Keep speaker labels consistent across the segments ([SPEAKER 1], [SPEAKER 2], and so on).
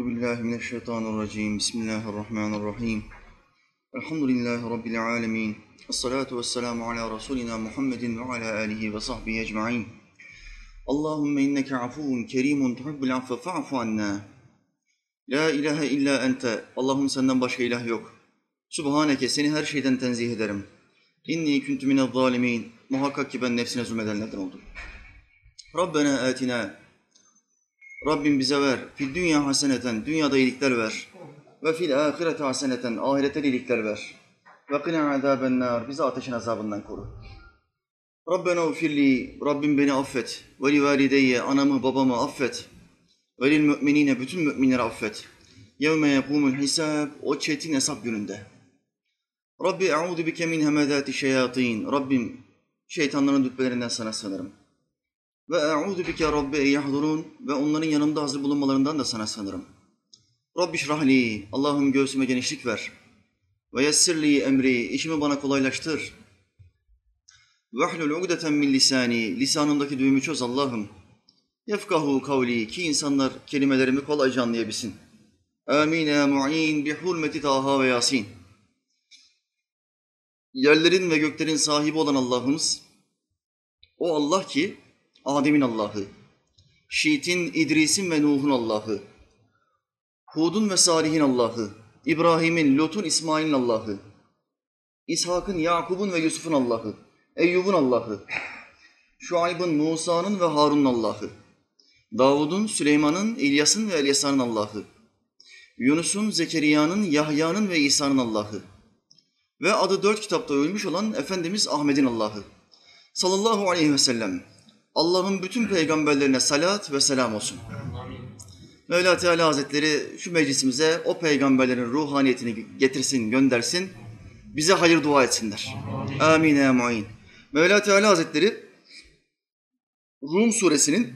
[SPEAKER 1] Euzu billahi mineşşeytanirracim. Bismillahirrahmanirrahim. Elhamdülillahi rabbil alamin. Essalatu vesselamu ala rasulina Muhammedin ve ala alihi ve sahbihi ecmaîn. Allahümme inneke afuvun kerimun tuhibbul affe fa'fu anna. La ilahe illa ente. Allah'ım senden başka ilah yok. Subhaneke seni her şeyden tenzih ederim. İnni kuntu minez zalimin. Muhakkak ki ben nefsine zulmedenlerden oldum. Rabbena atina Rabbim bize ver. Fil dünya haseneten, dünyada iyilikler ver. Ve fil ahirete haseneten, ahirete iyilikler ver. Ve qina azaben nar, bizi ateşin azabından koru. Rabbena ufirli, Rabbim beni affet. Ve li valideyye, anamı babamı affet. Ve lil müminine, bütün müminleri affet. Yevme yekumul hisab, o çetin hesap gününde. Rabbi e'udu bike min hemedati şeyatin. Rabbim şeytanların dütmelerinden sana sığınırım. Ve e'udu bike rabbi en yahdurun ve onların yanımda hazır bulunmalarından da sana sanırım. Rabbi şrahli, Allah'ım göğsüme genişlik ver. Ve yessirli emri, işimi bana kolaylaştır. Ve hlul ugdeten min lisani, lisanımdaki düğümü çöz Allah'ım. Yefkahu kavli, ki insanlar kelimelerimi kolayca anlayabilsin. Amin ya mu'in bi hurmeti Taha ve Yasin. Yerlerin ve göklerin sahibi olan Allah'ımız, o Allah ki Adem'in Allah'ı, Şiit'in, İdris'in ve Nuh'un Allah'ı, Hud'un ve Salih'in Allah'ı, İbrahim'in, Lut'un, İsmail'in Allah'ı, İshak'ın, Yakub'un ve Yusuf'un Allah'ı, Eyyub'un Allah'ı, Şuayb'ın, Musa'nın ve Harun'un Allah'ı, Davud'un, Süleyman'ın, İlyas'ın ve Elyasa'nın Allah'ı, Yunus'un, Zekeriya'nın, Yahya'nın ve İsa'nın Allah'ı ve adı dört kitapta ölmüş olan Efendimiz Ahmet'in Allah'ı. Sallallahu aleyhi ve sellem Allah'ın bütün peygamberlerine salat ve selam olsun. Mevla Teala Hazretleri şu meclisimize o peygamberlerin ruhaniyetini getirsin, göndersin. Bize hayır dua etsinler. Amin ya mu'in. Mevla Teala Hazretleri Rum suresinin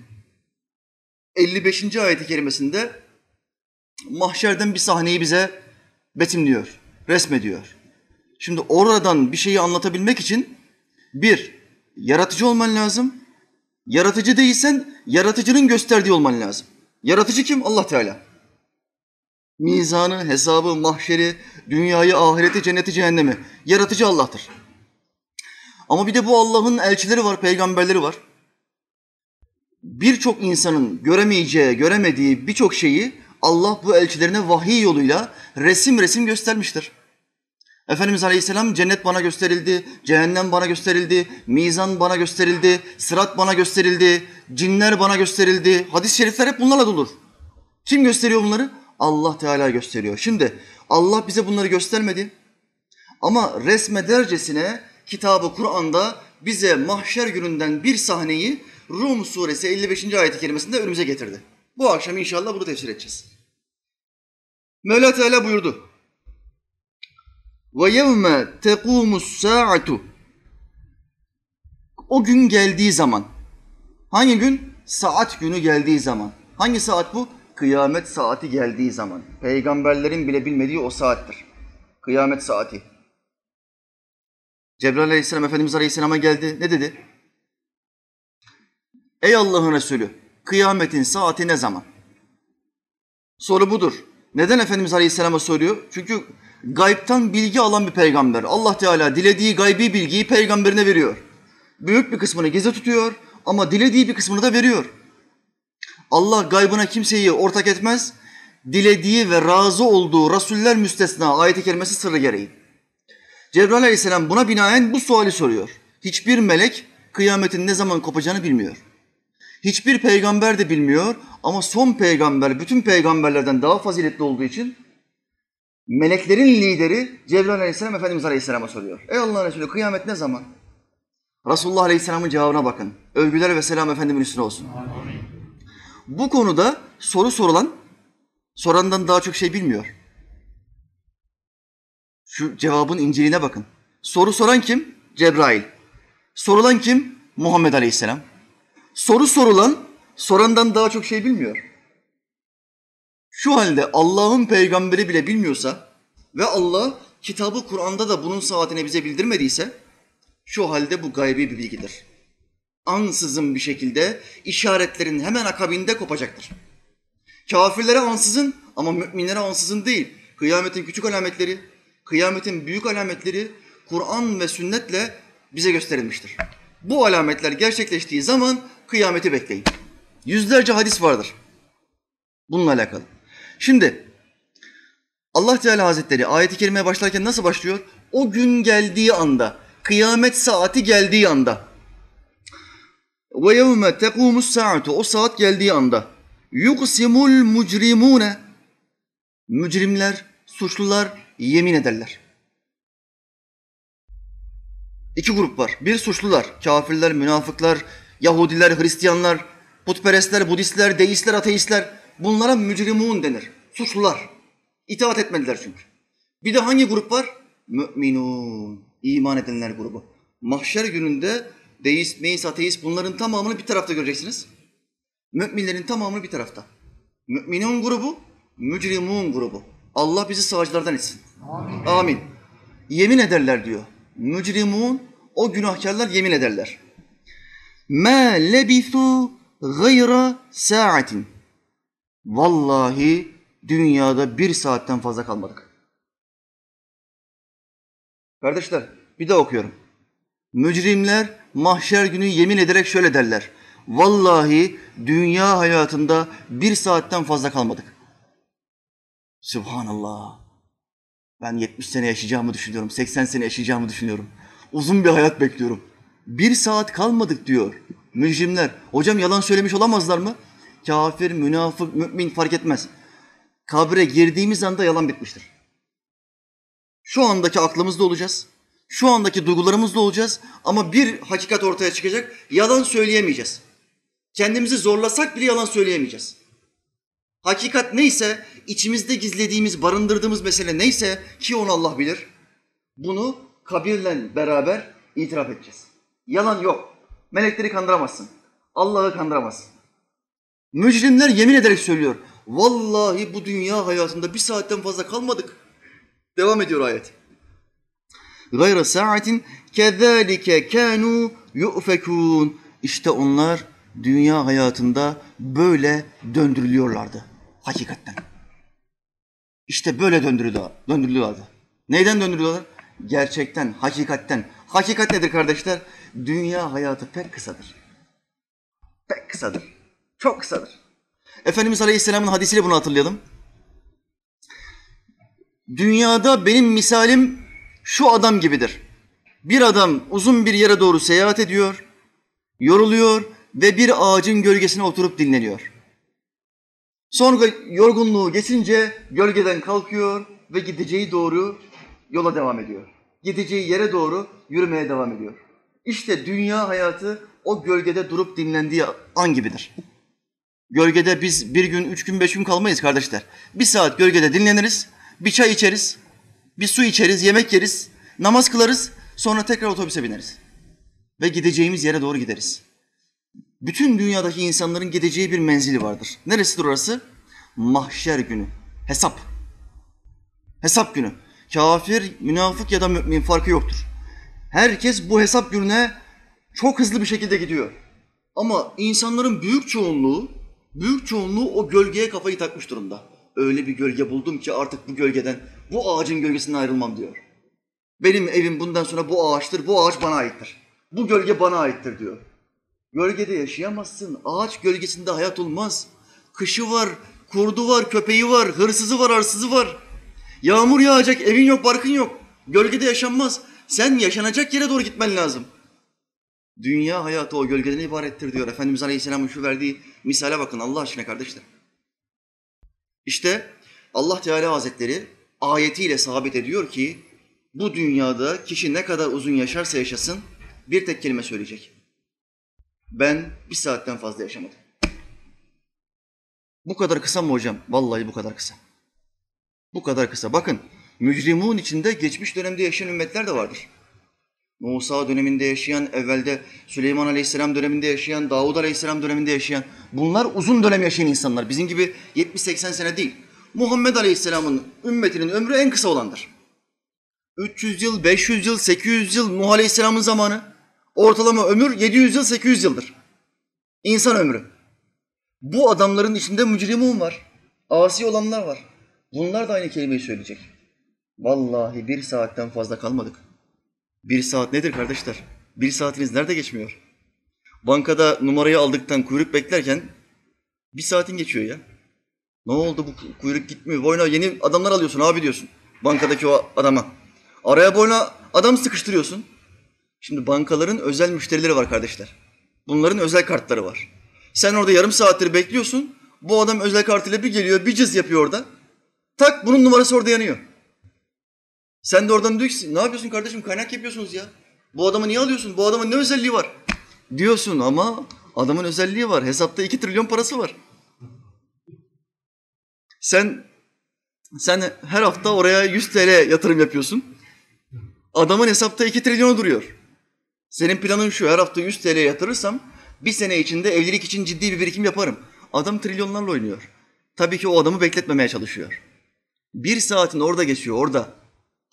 [SPEAKER 1] 55. ayeti kerimesinde mahşerden bir sahneyi bize betimliyor, resmediyor. Şimdi oradan bir şeyi anlatabilmek için bir, yaratıcı olman lazım. Yaratıcı değilsen yaratıcının gösterdiği olman lazım. Yaratıcı kim? Allah Teala. Mizanı, hesabı, mahşeri, dünyayı, ahireti, cenneti, cehennemi. Yaratıcı Allah'tır. Ama bir de bu Allah'ın elçileri var, peygamberleri var. Birçok insanın göremeyeceği, göremediği birçok şeyi Allah bu elçilerine vahiy yoluyla resim resim göstermiştir. Efendimiz Aleyhisselam cennet bana gösterildi, cehennem bana gösterildi, mizan bana gösterildi, sırat bana gösterildi, cinler bana gösterildi. Hadis-i şerifler hep bunlarla dolu. Kim gösteriyor bunları? Allah Teala gösteriyor. Şimdi Allah bize bunları göstermedi. Ama resmedercesine kitabı Kur'an'da bize mahşer gününden bir sahneyi Rum suresi 55. ayet-i kerimesinde önümüze getirdi. Bu akşam inşallah bunu tefsir edeceğiz. Mevla Teala buyurdu. Ve yevme tekumus saatu. O gün geldiği zaman. Hangi gün? Saat günü geldiği zaman. Hangi saat bu? Kıyamet saati geldiği zaman. Peygamberlerin bile bilmediği o saattir. Kıyamet saati. Cebrail aleyhisselam Efendimiz aleyhisselama geldi. Ne dedi? Ey Allah'ın Resulü, kıyametin saati ne zaman? Soru budur. Neden Efendimiz Aleyhisselam'a soruyor? Çünkü gaybtan bilgi alan bir peygamber. Allah Teala dilediği gaybi bilgiyi peygamberine veriyor. Büyük bir kısmını gizli tutuyor ama dilediği bir kısmını da veriyor. Allah gaybına kimseyi ortak etmez. Dilediği ve razı olduğu rasuller müstesna ayet-i kerimesi sırrı gereği. Cebrail aleyhisselam buna binaen bu suali soruyor. Hiçbir melek kıyametin ne zaman kopacağını bilmiyor. Hiçbir peygamber de bilmiyor ama son peygamber bütün peygamberlerden daha faziletli olduğu için meleklerin lideri Cebrail aleyhisselam Efendimiz aleyhisselama soruyor. Ey Allah'ın Resulü kıyamet ne zaman? Resulullah aleyhisselamın cevabına bakın. Övgüler ve selam Efendimin üstüne olsun. Bu konuda soru sorulan sorandan daha çok şey bilmiyor. Şu cevabın inceliğine bakın. Soru soran kim? Cebrail. Sorulan kim? Muhammed Aleyhisselam. Soru sorulan sorandan daha çok şey bilmiyor. Şu halde Allah'ın peygamberi bile bilmiyorsa ve Allah kitabı Kur'an'da da bunun saatini bize bildirmediyse şu halde bu gaybi bir bilgidir. Ansızın bir şekilde işaretlerin hemen akabinde kopacaktır. Kafirlere ansızın, Ama müminlere ansızın değil. Kıyametin küçük alametleri, kıyametin büyük alametleri Kur'an ve sünnetle bize gösterilmiştir. Bu alametler gerçekleştiği zaman kıyameti bekleyin. Yüzlerce hadis vardır bununla alakalı. Şimdi Allah Teala Hazretleri ayeti kerimeye başlarken nasıl başlıyor? O gün geldiği anda, kıyamet saati geldiği anda. Ve yevme tekumus saatu o saat geldiği anda. Yuksimul mucrimune mücrimler, suçlular yemin ederler. İki grup var. Bir suçlular, kafirler, münafıklar, Yahudiler, Hristiyanlar, putperestler, Budistler, deistler, ateistler. Bunlara mücrimun denir. Suçlular. İtaat etmediler çünkü. Bir de hangi grup var? Müminun. İman edenler grubu. Mahşer gününde deist, meist, ateist bunların tamamını bir tarafta göreceksiniz. Müminlerin tamamını bir tarafta. Müminun grubu, mücrimun grubu. Allah bizi sağcılardan etsin. Amin. Amin. Yemin ederler diyor. Mücrimun, o günahkarlar yemin ederler. Ma lebisu gayra saatin. Vallahi dünyada bir saatten fazla kalmadık. Kardeşler bir de okuyorum. Mücrimler mahşer günü yemin ederek şöyle derler. Vallahi dünya hayatında bir saatten fazla kalmadık. Subhanallah. Ben 70 sene yaşayacağımı düşünüyorum. 80 sene yaşayacağımı düşünüyorum. Uzun bir hayat bekliyorum. Bir saat kalmadık diyor mücrimler. Hocam yalan söylemiş olamazlar mı? Kafir, münafık, mümin fark etmez. Kabre girdiğimiz anda yalan bitmiştir. Şu andaki aklımızda olacağız. Şu andaki duygularımızda olacağız. Ama bir hakikat ortaya çıkacak. Yalan söyleyemeyeceğiz. Kendimizi zorlasak bile yalan söyleyemeyeceğiz. Hakikat neyse, içimizde gizlediğimiz, barındırdığımız mesele neyse ki onu Allah bilir. Bunu kabirle beraber itiraf edeceğiz. Yalan yok. Melekleri kandıramazsın. Allah'ı kandıramazsın. Mücrimler yemin ederek söylüyor. Vallahi bu dünya hayatında bir saatten fazla kalmadık. Devam ediyor ayet. Gayra saatin kezalike kanu yu'fekun. İşte onlar dünya hayatında böyle döndürülüyorlardı hakikatten. İşte böyle döndürülüyorlardı. Neyden döndürülüyorlar? Gerçekten, hakikatten. Hakikat nedir kardeşler? Dünya hayatı pek kısadır. Pek kısadır. Çok kısadır. Efendimiz Aleyhisselam'ın hadisiyle bunu hatırlayalım. Dünyada benim misalim şu adam gibidir. Bir adam uzun bir yere doğru seyahat ediyor, yoruluyor ve bir ağacın gölgesine oturup dinleniyor. Sonra yorgunluğu geçince gölgeden kalkıyor ve gideceği doğru yola devam ediyor. Gideceği yere doğru yürümeye devam ediyor. İşte dünya hayatı o gölgede durup dinlendiği an gibidir. Gölgede biz bir gün, üç gün, beş gün kalmayız kardeşler. Bir saat gölgede dinleniriz, bir çay içeriz, bir su içeriz, yemek yeriz, namaz kılarız, sonra tekrar otobüse bineriz. Ve gideceğimiz yere doğru gideriz. Bütün dünyadaki insanların gideceği bir menzili vardır. Neresidir orası? Mahşer günü. Hesap. Hesap günü. Kafir, münafık ya da mümin farkı yoktur. Herkes bu hesap gününe çok hızlı bir şekilde gidiyor. Ama insanların büyük çoğunluğu, büyük çoğunluğu o gölgeye kafayı takmış durumda. Öyle bir gölge buldum ki artık bu gölgeden, bu ağacın gölgesinden ayrılmam diyor. Benim evim bundan sonra bu ağaçtır, bu ağaç bana aittir. Bu gölge bana aittir diyor. Gölgede yaşayamazsın. Ağaç gölgesinde hayat olmaz. Kışı var, kurdu var, köpeği var, hırsızı var, arsızı var. Yağmur yağacak, evin yok, barkın yok. Gölgede yaşanmaz. Sen yaşanacak yere doğru gitmen lazım. Dünya hayatı o gölgeden ibarettir diyor. Efendimiz Aleyhisselam'ın şu verdiği misale bakın Allah aşkına kardeşler. İşte Allah Teala Hazretleri ayetiyle sabit ediyor ki bu dünyada kişi ne kadar uzun yaşarsa yaşasın bir tek kelime söyleyecek. Ben bir saatten fazla yaşamadım. Bu kadar kısa mı hocam? Vallahi bu kadar kısa. Bu kadar kısa. Bakın mücrimun içinde geçmiş dönemde yaşayan ümmetler de vardır. Musa döneminde yaşayan, evvelde Süleyman Aleyhisselam döneminde yaşayan, Davud Aleyhisselam döneminde yaşayan. Bunlar uzun dönem yaşayan insanlar. Bizim gibi 70-80 sene değil. Muhammed Aleyhisselam'ın ümmetinin ömrü en kısa olandır. 300 yıl, 500 yıl, 800 yıl Nuh Aleyhisselam'ın zamanı. Ortalama ömür 700 yıl, 800 yıldır. İnsan ömrü. Bu adamların içinde mücrimun var. Asi olanlar var. Bunlar da aynı kelimeyi söyleyecek. Vallahi bir saatten fazla kalmadık. Bir saat nedir kardeşler? Bir saatiniz nerede geçmiyor? Bankada numarayı aldıktan kuyruk beklerken bir saatin geçiyor ya. Ne oldu bu kuyruk gitmiyor. Boyuna yeni adamlar alıyorsun abi diyorsun. Bankadaki o adama. Araya boyuna adam sıkıştırıyorsun. Şimdi bankaların özel müşterileri var kardeşler. Bunların özel kartları var. Sen orada yarım saattir bekliyorsun. Bu adam özel kartıyla bir geliyor, bir cız yapıyor orada. Tak bunun numarası orada yanıyor. Sen de oradan diyorsun ne yapıyorsun kardeşim kaynak yapıyorsunuz ya. Bu adamı niye alıyorsun? Bu adamın ne özelliği var? Diyorsun ama adamın özelliği var. Hesapta iki trilyon parası var. Sen sen her hafta oraya 100 TL yatırım yapıyorsun. Adamın hesapta 2 trilyonu duruyor. Senin planın şu, her hafta 100 TL yatırırsam bir sene içinde evlilik için ciddi bir birikim yaparım. Adam trilyonlarla oynuyor. Tabii ki o adamı bekletmemeye çalışıyor. Bir saatin orada geçiyor, orada.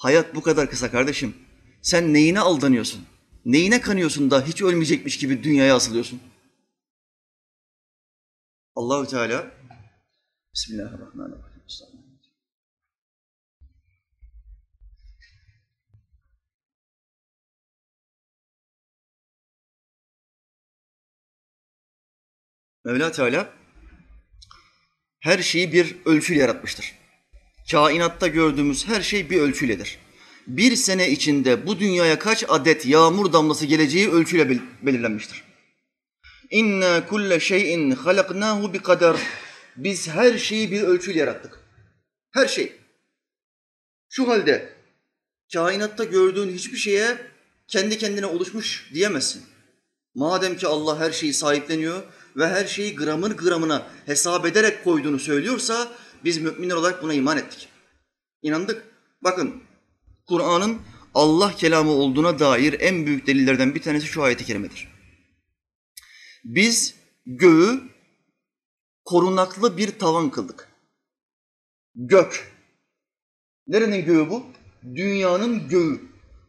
[SPEAKER 1] Hayat bu kadar kısa kardeşim. Sen neyine aldanıyorsun? Neyine kanıyorsun da hiç ölmeyecekmiş gibi dünyaya asılıyorsun? Allahü Teala Bismillahirrahmanirrahim. Mevla Teala her şeyi bir ölçüyle yaratmıştır. Kainatta gördüğümüz her şey bir ölçüledir. Bir sene içinde bu dünyaya kaç adet yağmur damlası geleceği ölçüyle belirlenmiştir. İnna kulle şeyin halaknahu bi kader. Biz her şeyi bir ölçüyle yarattık. Her şey. Şu halde kainatta gördüğün hiçbir şeye kendi kendine oluşmuş diyemezsin. Madem ki Allah her şeyi sahipleniyor ve her şeyi gramın gramına hesap ederek koyduğunu söylüyorsa biz müminler olarak buna iman ettik. İnandık. Bakın Kur'an'ın Allah kelamı olduğuna dair en büyük delillerden bir tanesi şu ayeti kerimedir. Biz göğü korunaklı bir tavan kıldık. Gök. Nerenin göğü bu? Dünyanın göğü.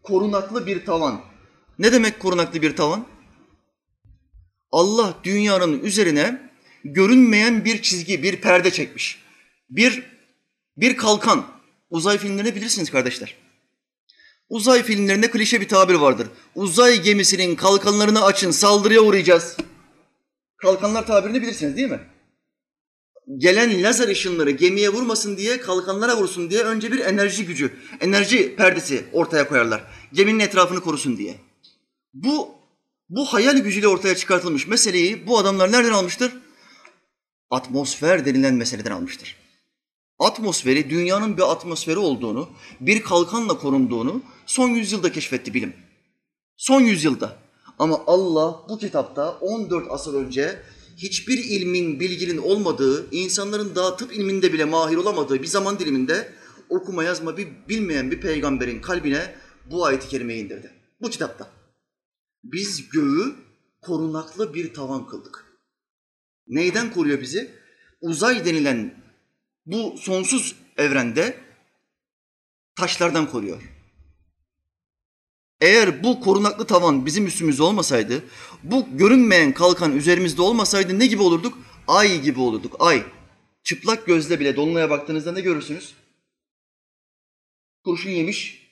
[SPEAKER 1] Korunaklı bir tavan. Ne demek korunaklı bir tavan? Allah dünyanın üzerine görünmeyen bir çizgi, bir perde çekmiş. Bir bir kalkan. Uzay filmlerini bilirsiniz kardeşler. Uzay filmlerinde klişe bir tabir vardır. Uzay gemisinin kalkanlarını açın, saldırıya uğrayacağız. Kalkanlar tabirini bilirsiniz değil mi? Gelen lazer ışınları gemiye vurmasın diye, kalkanlara vursun diye önce bir enerji gücü, enerji perdesi ortaya koyarlar. Geminin etrafını korusun diye. Bu bu hayal gücüyle ortaya çıkartılmış meseleyi bu adamlar nereden almıştır? Atmosfer denilen meseleden almıştır. Atmosferi, dünyanın bir atmosferi olduğunu, bir kalkanla korunduğunu son yüzyılda keşfetti bilim. Son yüzyılda. Ama Allah bu kitapta 14 asır önce hiçbir ilmin, bilginin olmadığı, insanların daha tıp ilminde bile mahir olamadığı bir zaman diliminde okuma yazma bir bilmeyen bir peygamberin kalbine bu ayeti kerimeyi indirdi. Bu kitapta. Biz göğü korunaklı bir tavan kıldık. Neyden koruyor bizi? Uzay denilen bu sonsuz evrende taşlardan koruyor. Eğer bu korunaklı tavan bizim üstümüzde olmasaydı, bu görünmeyen kalkan üzerimizde olmasaydı ne gibi olurduk? Ay gibi olurduk, ay. Çıplak gözle bile dolunaya baktığınızda ne görürsünüz? Kurşun yemiş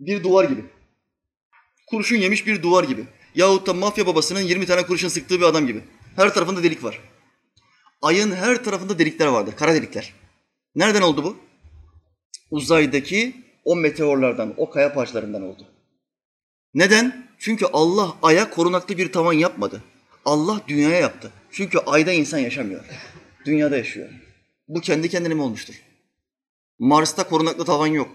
[SPEAKER 1] bir duvar gibi. Kurşun yemiş bir duvar gibi. Yahut da mafya babasının 20 tane kurşun sıktığı bir adam gibi. Her tarafında delik var. Ayın her tarafında delikler vardır, kara delikler. Nereden oldu bu? Uzaydaki o meteorlardan, o kaya parçalarından oldu. Neden? Çünkü Allah aya korunaklı bir tavan yapmadı. Allah dünyaya yaptı. Çünkü ayda insan yaşamıyor. Dünyada yaşıyor. Bu kendi kendine mi olmuştur? Mars'ta korunaklı tavan yok.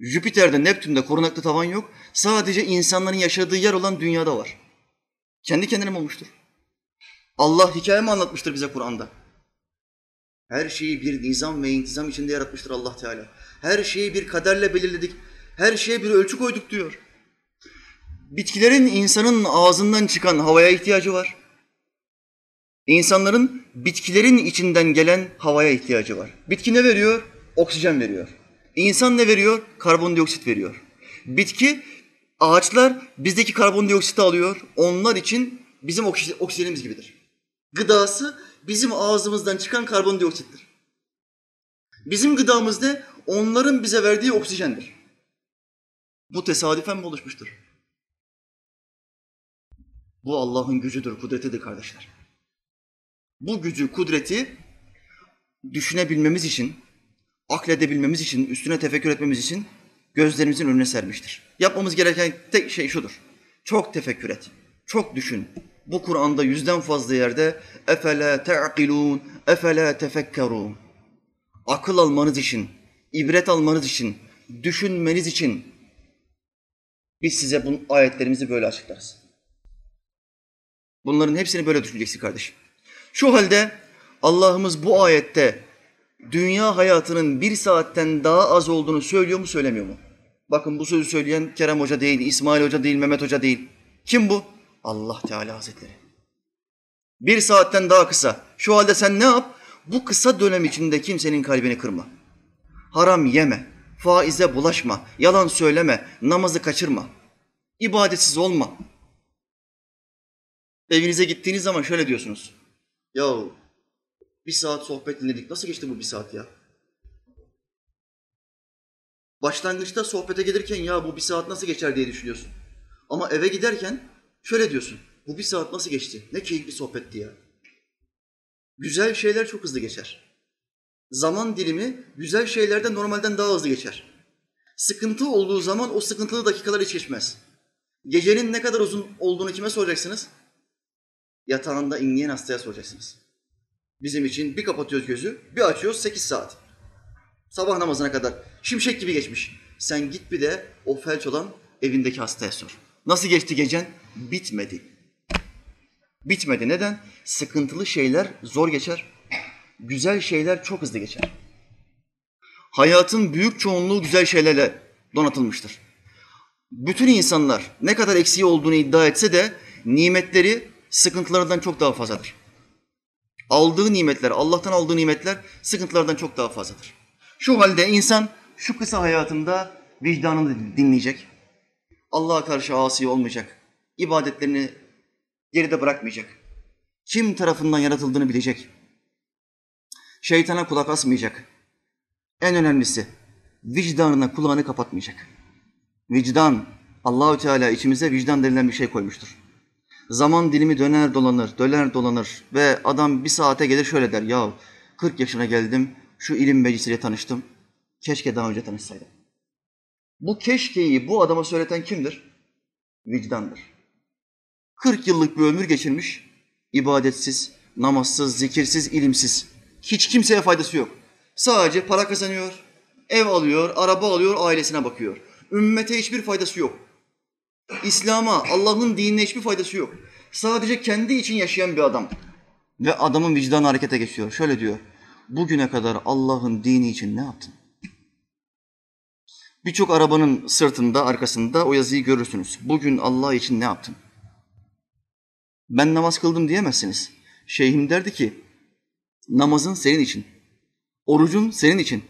[SPEAKER 1] Jüpiter'de, Neptün'de korunaklı tavan yok. Sadece insanların yaşadığı yer olan dünyada var. Kendi kendine mi olmuştur? Allah hikaye mi anlatmıştır bize Kur'an'da? Her şeyi bir nizam ve intizam içinde yaratmıştır Allah Teala. Her şeyi bir kaderle belirledik. Her şeye bir ölçü koyduk diyor. Bitkilerin insanın ağzından çıkan havaya ihtiyacı var. İnsanların bitkilerin içinden gelen havaya ihtiyacı var. Bitki ne veriyor? Oksijen veriyor. İnsan ne veriyor? Karbondioksit veriyor. Bitki, ağaçlar bizdeki karbondioksiti alıyor. Onlar için bizim oksijenimiz gibidir. Gıdası bizim ağzımızdan çıkan karbondioksittir. Bizim gıdamız ne? Onların bize verdiği oksijendir. Bu tesadüfen mi oluşmuştur? Bu Allah'ın gücüdür, kudretidir kardeşler. Bu gücü, kudreti düşünebilmemiz için, akledebilmemiz için, üstüne tefekkür etmemiz için gözlerimizin önüne sermiştir. Yapmamız gereken tek şey şudur. Çok tefekkür et, çok düşün. Bu Kur'an'da yüzden fazla yerde efele te'akilun, efele tefekkerun. Akıl almanız için, ibret almanız için, düşünmeniz için biz size bu ayetlerimizi böyle açıklarız. Bunların hepsini böyle düşüneceksin kardeşim. Şu halde Allah'ımız bu ayette dünya hayatının bir saatten daha az olduğunu söylüyor mu söylemiyor mu? Bakın bu sözü söyleyen Kerem Hoca değil, İsmail Hoca değil, Mehmet Hoca değil. Kim bu? Allah Teala Hazretleri. Bir saatten daha kısa. Şu halde sen ne yap? Bu kısa dönem içinde kimsenin kalbini kırma. Haram yeme, faize bulaşma, yalan söyleme, namazı kaçırma. İbadetsiz olma. Evinize gittiğiniz zaman şöyle diyorsunuz. Yahu bir saat sohbet dinledik. Nasıl geçti bu bir saat ya? Başlangıçta sohbete gelirken ya bu bir saat nasıl geçer diye düşünüyorsun. Ama eve giderken şöyle diyorsun. Bu bir saat nasıl geçti? Ne keyifli sohbetti ya. Güzel şeyler çok hızlı geçer. Zaman dilimi güzel şeylerden normalden daha hızlı geçer. Sıkıntı olduğu zaman o sıkıntılı dakikalar hiç geçmez. Gecenin ne kadar uzun olduğunu kime soracaksınız? Yatağında inleyen hastaya soracaksınız. Bizim için bir kapatıyoruz gözü, bir açıyoruz sekiz saat. Sabah namazına kadar şimşek gibi geçmiş. Sen git bir de o felç olan evindeki hastaya sor. Nasıl geçti gecen? Bitmedi. Bitmedi. Neden? Sıkıntılı şeyler zor geçer. Güzel şeyler çok hızlı geçer. Hayatın büyük çoğunluğu güzel şeylerle donatılmıştır. Bütün insanlar ne kadar eksiği olduğunu iddia etse de nimetleri sıkıntılarından çok daha fazladır. Aldığı nimetler, Allah'tan aldığı nimetler sıkıntılardan çok daha fazladır. Şu halde insan şu kısa hayatında vicdanını dinleyecek. Allah'a karşı asi olmayacak. ibadetlerini geride bırakmayacak. Kim tarafından yaratıldığını bilecek. Şeytana kulak asmayacak. En önemlisi vicdanına kulağını kapatmayacak. Vicdan, Allahü Teala içimize vicdan denilen bir şey koymuştur. Zaman dilimi döner dolanır, döner dolanır ve adam bir saate gelir şöyle der. Ya 40 yaşına geldim, şu ilim meclisiyle tanıştım. Keşke daha önce tanışsaydım. Bu keşkeyi bu adama söyleten kimdir? Vicdandır. 40 yıllık bir ömür geçirmiş, ibadetsiz, namazsız, zikirsiz, ilimsiz. Hiç kimseye faydası yok. Sadece para kazanıyor, ev alıyor, araba alıyor, ailesine bakıyor. Ümmete hiçbir faydası yok. İslam'a, Allah'ın dinine hiçbir faydası yok. Sadece kendi için yaşayan bir adam. Ve adamın vicdanı harekete geçiyor. Şöyle diyor. Bugüne kadar Allah'ın dini için ne yaptın? Birçok arabanın sırtında, arkasında o yazıyı görürsünüz. Bugün Allah için ne yaptın? Ben namaz kıldım diyemezsiniz. Şeyhim derdi ki, namazın senin için, orucun senin için,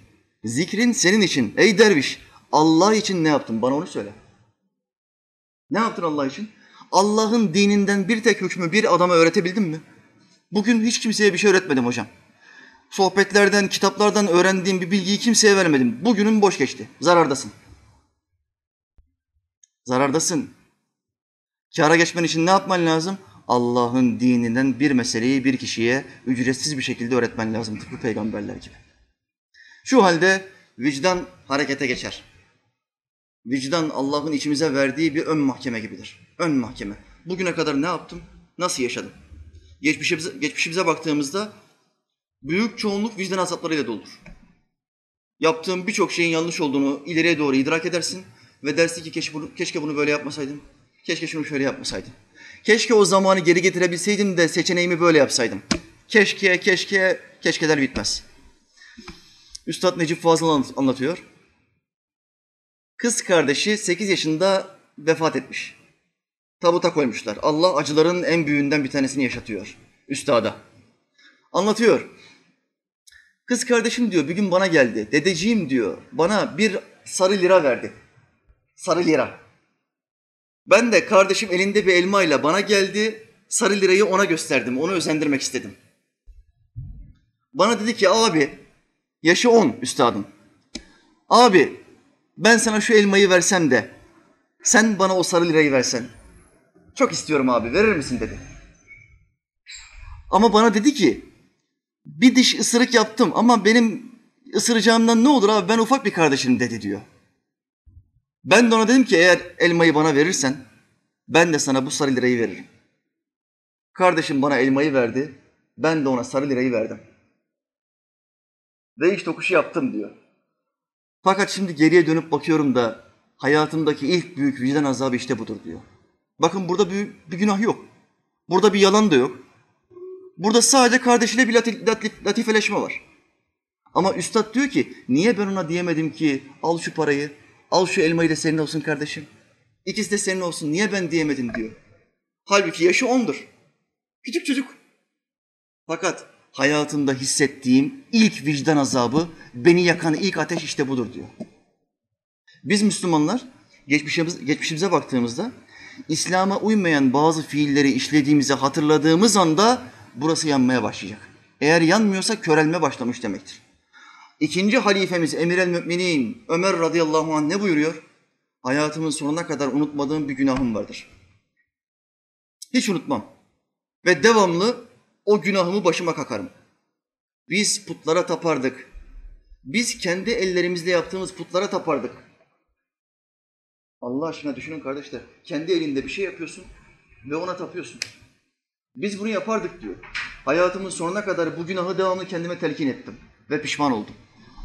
[SPEAKER 1] zikrin senin için. Ey derviş, Allah için ne yaptın? Bana onu söyle. Ne yaptın Allah için? Allah'ın dininden bir tek hükmü bir adama öğretebildin mi? Bugün hiç kimseye bir şey öğretmedim hocam. Sohbetlerden, kitaplardan öğrendiğim bir bilgiyi kimseye vermedim. Bugünün boş geçti. Zarardasın. Zarardasın. Kâra geçmen için ne yapman lazım? Allah'ın dininden bir meseleyi bir kişiye ücretsiz bir şekilde öğretmen lazım. Tıpkı peygamberler gibi. Şu halde vicdan harekete geçer. Vicdan Allah'ın içimize verdiği bir ön mahkeme gibidir. Ön mahkeme. Bugüne kadar ne yaptım? Nasıl yaşadım? Geçmişimize, geçmişimize baktığımızda büyük çoğunluk vicdan azaplarıyla doludur. Yaptığım birçok şeyin yanlış olduğunu ileriye doğru idrak edersin ve dersin ki keşke bunu, keşke bunu böyle yapmasaydım. Keşke şunu şöyle yapmasaydım. Keşke o zamanı geri getirebilseydim de seçeneğimi böyle yapsaydım. Keşke, keşke, keşkeler bitmez. Üstad Necip Fazıl anlatıyor. Kız kardeşi 8 yaşında vefat etmiş. Tabuta koymuşlar. Allah acıların en büyüğünden bir tanesini yaşatıyor üstada. Anlatıyor. Kız kardeşim diyor bir gün bana geldi. Dedeciğim diyor bana bir sarı lira verdi. Sarı lira. Ben de kardeşim elinde bir elmayla bana geldi. Sarı lirayı ona gösterdim. Onu özendirmek istedim. Bana dedi ki abi yaşı on üstadım. Abi ben sana şu elmayı versem de sen bana o sarı lirayı versen. Çok istiyorum abi verir misin dedi. Ama bana dedi ki bir diş ısırık yaptım ama benim ısıracağımdan ne olur abi ben ufak bir kardeşim dedi diyor. Ben de ona dedim ki eğer elmayı bana verirsen ben de sana bu sarı lirayı veririm. Kardeşim bana elmayı verdi. Ben de ona sarı lirayı verdim. Ve iş tokuşu yaptım diyor. Fakat şimdi geriye dönüp bakıyorum da hayatımdaki ilk büyük vicdan azabı işte budur diyor. Bakın burada bir, bir günah yok. Burada bir yalan da yok. Burada sadece kardeşiyle bir latif, latif, latifeleşme var. Ama üstad diyor ki niye ben ona diyemedim ki al şu parayı, al şu elmayı da senin olsun kardeşim. İkisi de senin olsun niye ben diyemedim diyor. Halbuki yaşı ondur. Küçük çocuk. Fakat hayatımda hissettiğim ilk vicdan azabı, beni yakan ilk ateş işte budur diyor. Biz Müslümanlar geçmişimiz, geçmişimize baktığımızda İslam'a uymayan bazı fiilleri işlediğimizi hatırladığımız anda burası yanmaya başlayacak. Eğer yanmıyorsa körelme başlamış demektir. İkinci halifemiz Emir el Müminin Ömer radıyallahu anh ne buyuruyor? Hayatımın sonuna kadar unutmadığım bir günahım vardır. Hiç unutmam. Ve devamlı o günahımı başıma kakarım. Biz putlara tapardık. Biz kendi ellerimizle yaptığımız putlara tapardık. Allah aşkına düşünün kardeşler. Kendi elinde bir şey yapıyorsun ve ona tapıyorsun. Biz bunu yapardık diyor. Hayatımın sonuna kadar bu günahı devamlı kendime telkin ettim ve pişman oldum.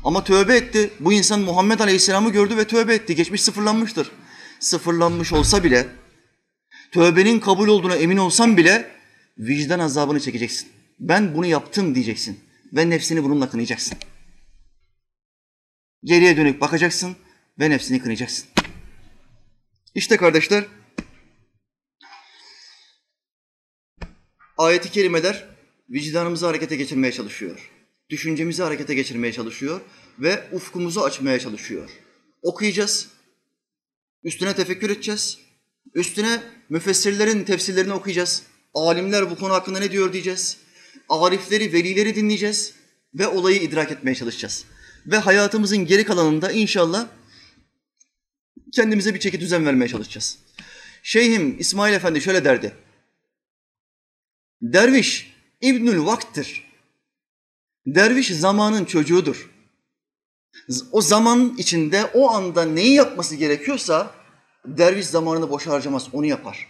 [SPEAKER 1] Ama tövbe etti. Bu insan Muhammed Aleyhisselam'ı gördü ve tövbe etti. Geçmiş sıfırlanmıştır. Sıfırlanmış olsa bile, tövbenin kabul olduğuna emin olsan bile vicdan azabını çekeceksin. Ben bunu yaptım diyeceksin ve nefsini bununla kınayacaksın. Geriye dönük bakacaksın ve nefsini kınayacaksın. İşte kardeşler, ayeti kerimeler vicdanımızı harekete geçirmeye çalışıyor. Düşüncemizi harekete geçirmeye çalışıyor ve ufkumuzu açmaya çalışıyor. Okuyacağız, üstüne tefekkür edeceğiz, üstüne müfessirlerin tefsirlerini okuyacağız. Alimler bu konu hakkında ne diyor diyeceğiz. Arifleri, velileri dinleyeceğiz ve olayı idrak etmeye çalışacağız. Ve hayatımızın geri kalanında inşallah kendimize bir çeki düzen vermeye çalışacağız. Şeyhim İsmail Efendi şöyle derdi. Derviş İbnül Vakt'tir. Derviş zamanın çocuğudur. O zaman içinde o anda neyi yapması gerekiyorsa derviş zamanını boş harcamaz, onu yapar.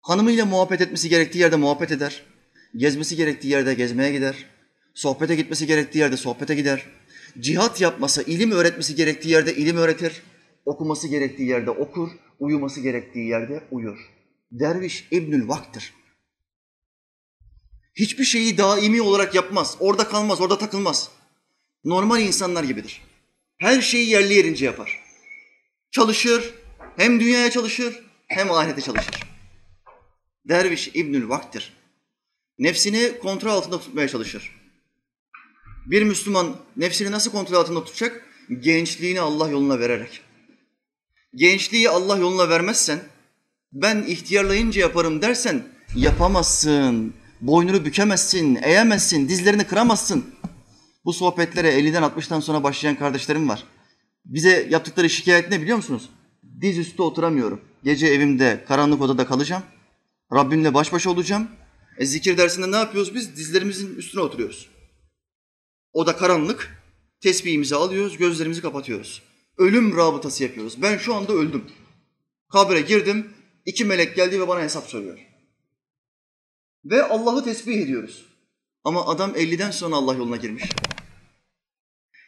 [SPEAKER 1] Hanımıyla muhabbet etmesi gerektiği yerde muhabbet eder. Gezmesi gerektiği yerde gezmeye gider. Sohbete gitmesi gerektiği yerde sohbete gider. Cihat yapması, ilim öğretmesi gerektiği yerde ilim öğretir. Okuması gerektiği yerde okur, uyuması gerektiği yerde uyur. Derviş İbnül Vak'tır. Hiçbir şeyi daimi olarak yapmaz. Orada kalmaz, orada takılmaz. Normal insanlar gibidir. Her şeyi yerli yerince yapar. Çalışır, hem dünyaya çalışır, hem ahirete çalışır. Derviş İbnül Vak'tır. Nefsini kontrol altında tutmaya çalışır. Bir Müslüman nefsini nasıl kontrol altında tutacak? Gençliğini Allah yoluna vererek. Gençliği Allah yoluna vermezsen, ben ihtiyarlayınca yaparım dersen yapamazsın. Boynunu bükemezsin, eğemezsin, dizlerini kıramazsın. Bu sohbetlere 50'den 60'tan sonra başlayan kardeşlerim var. Bize yaptıkları şikayet ne biliyor musunuz? Diz üstü oturamıyorum. Gece evimde, karanlık odada kalacağım. Rabbimle baş başa olacağım. E zikir dersinde ne yapıyoruz biz? Dizlerimizin üstüne oturuyoruz. O da karanlık. Tesbihimizi alıyoruz, gözlerimizi kapatıyoruz. Ölüm rabıtası yapıyoruz. Ben şu anda öldüm. Kabre girdim, iki melek geldi ve bana hesap soruyor. Ve Allah'ı tesbih ediyoruz. Ama adam 50'den sonra Allah yoluna girmiş.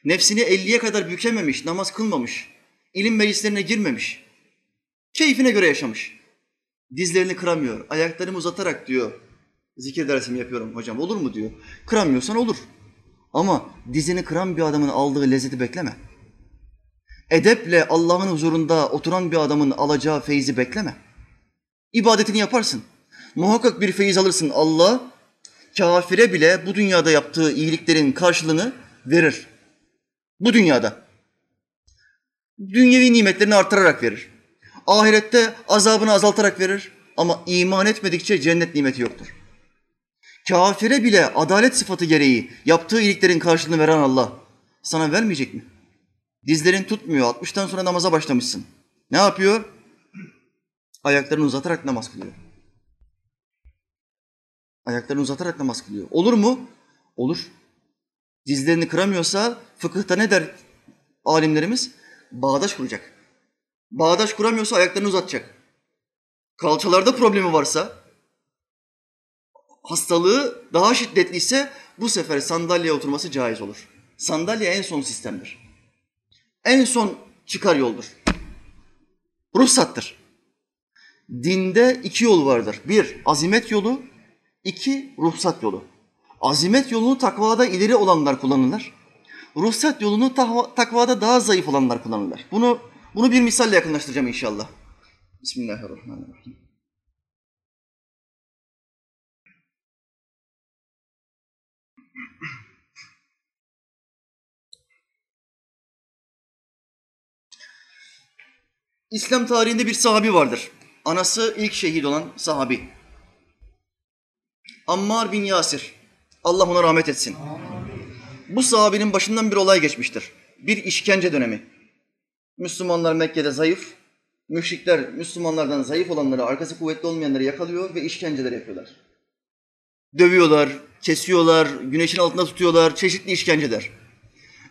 [SPEAKER 1] Nefsini 50'ye kadar bükememiş, namaz kılmamış, ilim meclislerine girmemiş. Keyfine göre yaşamış. Dizlerini kıramıyor, ayaklarımı uzatarak diyor, zikir dersimi yapıyorum hocam olur mu diyor. Kıramıyorsan olur. Ama dizini kıran bir adamın aldığı lezzeti bekleme. Edeple Allah'ın huzurunda oturan bir adamın alacağı feyzi bekleme. İbadetini yaparsın. Muhakkak bir feyiz alırsın. Allah kafire bile bu dünyada yaptığı iyiliklerin karşılığını verir. Bu dünyada. Dünyevi nimetlerini artırarak verir. Ahirette azabını azaltarak verir. Ama iman etmedikçe cennet nimeti yoktur. Kafire bile adalet sıfatı gereği yaptığı iyiliklerin karşılığını veren Allah sana vermeyecek mi? Dizlerin tutmuyor. 60'tan sonra namaza başlamışsın. Ne yapıyor? Ayaklarını uzatarak namaz kılıyor. Ayaklarını uzatarak namaz kılıyor. Olur mu? Olur. Dizlerini kıramıyorsa fıkıhta ne der alimlerimiz? Bağdaş kuracak. Bağdaş kuramıyorsa ayaklarını uzatacak. Kalçalarda problemi varsa, hastalığı daha şiddetliyse bu sefer sandalyeye oturması caiz olur. Sandalye en son sistemdir. En son çıkar yoldur. Ruhsattır. Dinde iki yol vardır. Bir, azimet yolu. İki ruhsat yolu. Azimet yolunu takvada ileri olanlar kullanırlar. Ruhsat yolunu takvada daha zayıf olanlar kullanırlar. Bunu bunu bir misalle yakınlaştıracağım inşallah. Bismillahirrahmanirrahim. İslam tarihinde bir sahabi vardır. Anası ilk şehit olan sahabi. Ammar bin Yasir. Allah ona rahmet etsin. Bu sahabinin başından bir olay geçmiştir. Bir işkence dönemi. Müslümanlar Mekke'de zayıf, müşrikler Müslümanlardan zayıf olanları, arkası kuvvetli olmayanları yakalıyor ve işkenceler yapıyorlar. Dövüyorlar, kesiyorlar, güneşin altında tutuyorlar, çeşitli işkenceler.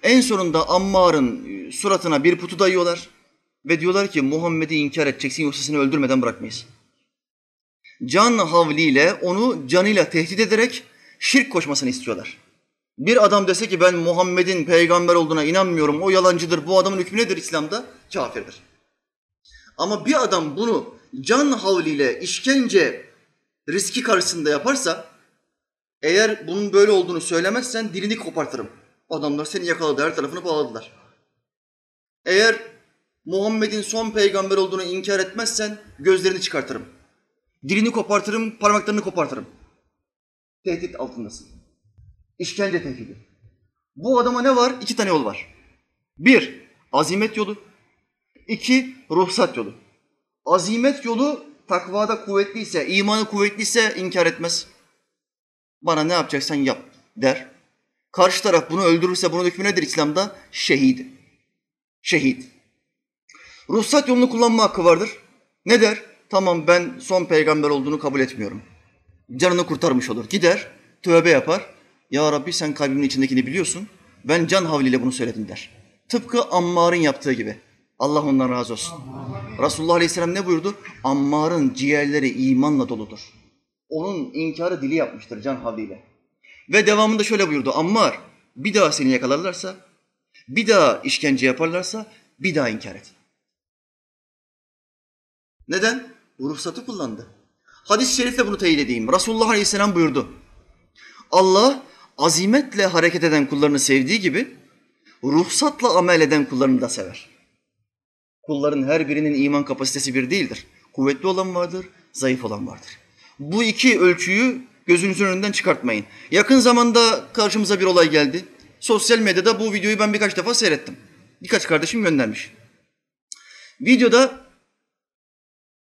[SPEAKER 1] En sonunda Ammar'ın suratına bir putu dayıyorlar ve diyorlar ki Muhammed'i inkar edeceksin yoksa seni öldürmeden bırakmayız. Can havliyle onu canıyla tehdit ederek şirk koşmasını istiyorlar. Bir adam dese ki ben Muhammed'in peygamber olduğuna inanmıyorum, o yalancıdır, bu adamın hükmü nedir İslam'da? Kafirdir. Ama bir adam bunu can havliyle işkence riski karşısında yaparsa, eğer bunun böyle olduğunu söylemezsen dilini kopartırım. Adamlar seni yakaladı, her tarafını bağladılar. Eğer Muhammed'in son peygamber olduğunu inkar etmezsen gözlerini çıkartırım. Dilini kopartırım, parmaklarını kopartırım. Tehdit altındasın. İşkence tehdidi. Bu adama ne var? İki tane yol var. Bir, azimet yolu. İki, ruhsat yolu. Azimet yolu takvada kuvvetliyse, imanı kuvvetliyse inkar etmez. Bana ne yapacaksan yap der. Karşı taraf bunu öldürürse bunun hükmü nedir İslam'da? Şehit. Şehit. Ruhsat yolunu kullanma hakkı vardır. Ne der? Tamam ben son peygamber olduğunu kabul etmiyorum. Canını kurtarmış olur. Gider, tövbe yapar. Ya Rabbi sen kalbimin içindekini biliyorsun. Ben can havliyle bunu söyledim der. Tıpkı Ammar'ın yaptığı gibi. Allah ondan razı olsun. Resulullah Aleyhisselam ne buyurdu? Ammar'ın ciğerleri imanla doludur. Onun inkarı dili yapmıştır can havliyle. Ve devamında şöyle buyurdu. Ammar bir daha seni yakalarlarsa, bir daha işkence yaparlarsa bir daha inkar et. Neden? Bu ruhsatı kullandı. Hadis-i şerifle bunu teyit edeyim. Resulullah Aleyhisselam buyurdu. Allah azimetle hareket eden kullarını sevdiği gibi ruhsatla amel eden kullarını da sever. Kulların her birinin iman kapasitesi bir değildir. Kuvvetli olan vardır, zayıf olan vardır. Bu iki ölçüyü gözünüzün önünden çıkartmayın. Yakın zamanda karşımıza bir olay geldi. Sosyal medyada bu videoyu ben birkaç defa seyrettim. Birkaç kardeşim göndermiş. Videoda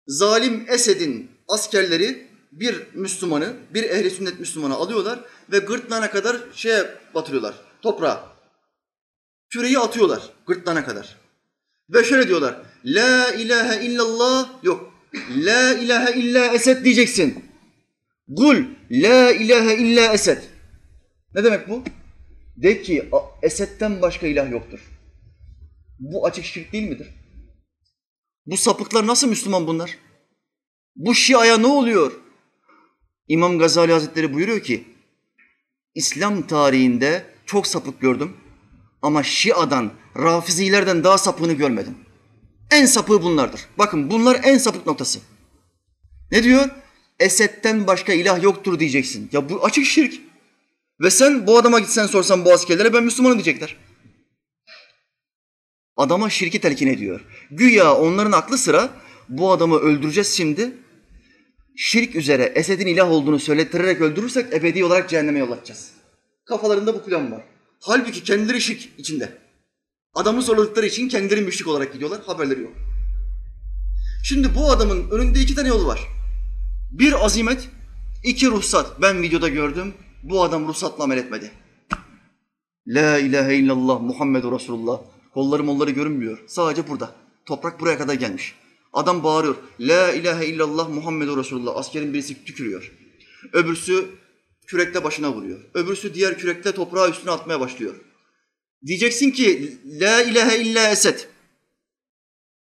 [SPEAKER 1] zalim Esed'in askerleri bir Müslümanı, bir ehli sünnet Müslümanı alıyorlar ve gırtlağına kadar şeye batırıyorlar, toprağa. Küreyi atıyorlar gırtlağına kadar. Ve şöyle diyorlar, La ilahe illallah, yok, La ilahe illa Esed diyeceksin. Kul, La ilahe illa Esed. Ne demek bu? De ki Esed'den başka ilah yoktur. Bu açık şirk değil midir? Bu sapıklar nasıl Müslüman bunlar? Bu Şia'ya ne oluyor? İmam Gazali Hazretleri buyuruyor ki, İslam tarihinde çok sapık gördüm ama Şia'dan, Rafizilerden daha sapığını görmedim. En sapığı bunlardır. Bakın bunlar en sapık noktası. Ne diyor? Esed'den başka ilah yoktur diyeceksin. Ya bu açık şirk. Ve sen bu adama gitsen sorsan bu askerlere ben Müslümanım diyecekler. Adama şirki telkin ediyor. Güya onların aklı sıra bu adamı öldüreceğiz şimdi. Şirk üzere Esed'in ilah olduğunu söylettirerek öldürürsek ebedi olarak cehenneme yollatacağız. Kafalarında bu plan var. Halbuki kendileri şirk içinde. Adamı soruladıkları için kendileri müşrik olarak gidiyorlar. Haberleri yok. Şimdi bu adamın önünde iki tane yolu var. Bir azimet, İki ruhsat. Ben videoda gördüm. Bu adam ruhsatla amel etmedi. La ilahe illallah Muhammedur Resulullah. Kolları molları görünmüyor. Sadece burada. Toprak buraya kadar gelmiş. Adam bağırıyor. La ilahe illallah Muhammedur Resulullah. Askerin birisi tükürüyor. Öbürsü kürekle başına vuruyor. Öbürsü diğer kürekle toprağı üstüne atmaya başlıyor. Diyeceksin ki La ilahe illa Esed.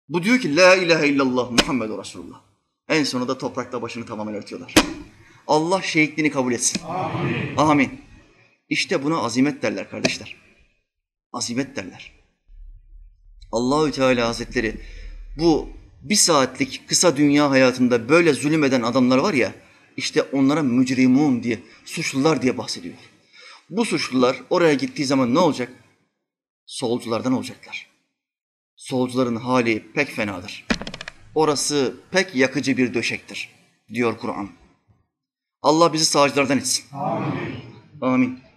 [SPEAKER 1] Bu diyor ki La ilahe illallah Muhammedur Resulullah. En sonunda toprakta başını tamamen örtüyorlar. Allah şehitliğini kabul etsin. Amin. Amin. İşte buna azimet derler kardeşler. Azimet derler. Allahü Teala Hazretleri bu bir saatlik kısa dünya hayatında böyle zulüm eden adamlar var ya, işte onlara mücrimun diye, suçlular diye bahsediyor. Bu suçlular oraya gittiği zaman ne olacak? Solculardan olacaklar. Solcuların hali pek fenadır. Orası pek yakıcı bir döşektir, diyor Kur'an. Allah bizi sağcılardan etsin. Amin. Amin.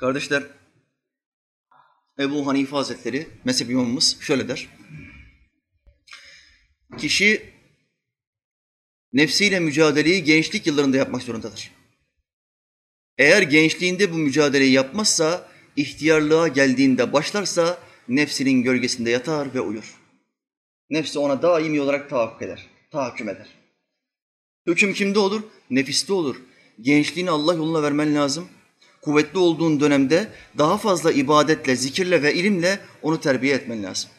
[SPEAKER 1] Kardeşler, Ebu Hanife Hazretleri, mezhep imamımız şöyle der. Kişi nefsiyle mücadeleyi gençlik yıllarında yapmak zorundadır. Eğer gençliğinde bu mücadeleyi yapmazsa, ihtiyarlığa geldiğinde başlarsa nefsinin gölgesinde yatar ve uyur. Nefsi ona daimi olarak tahakkuk eder, tahakküm eder. Hüküm kimde olur? Nefiste olur. Gençliğini Allah yoluna vermen lazım. Kuvvetli olduğun dönemde daha fazla ibadetle, zikirle ve ilimle onu terbiye etmen lazım.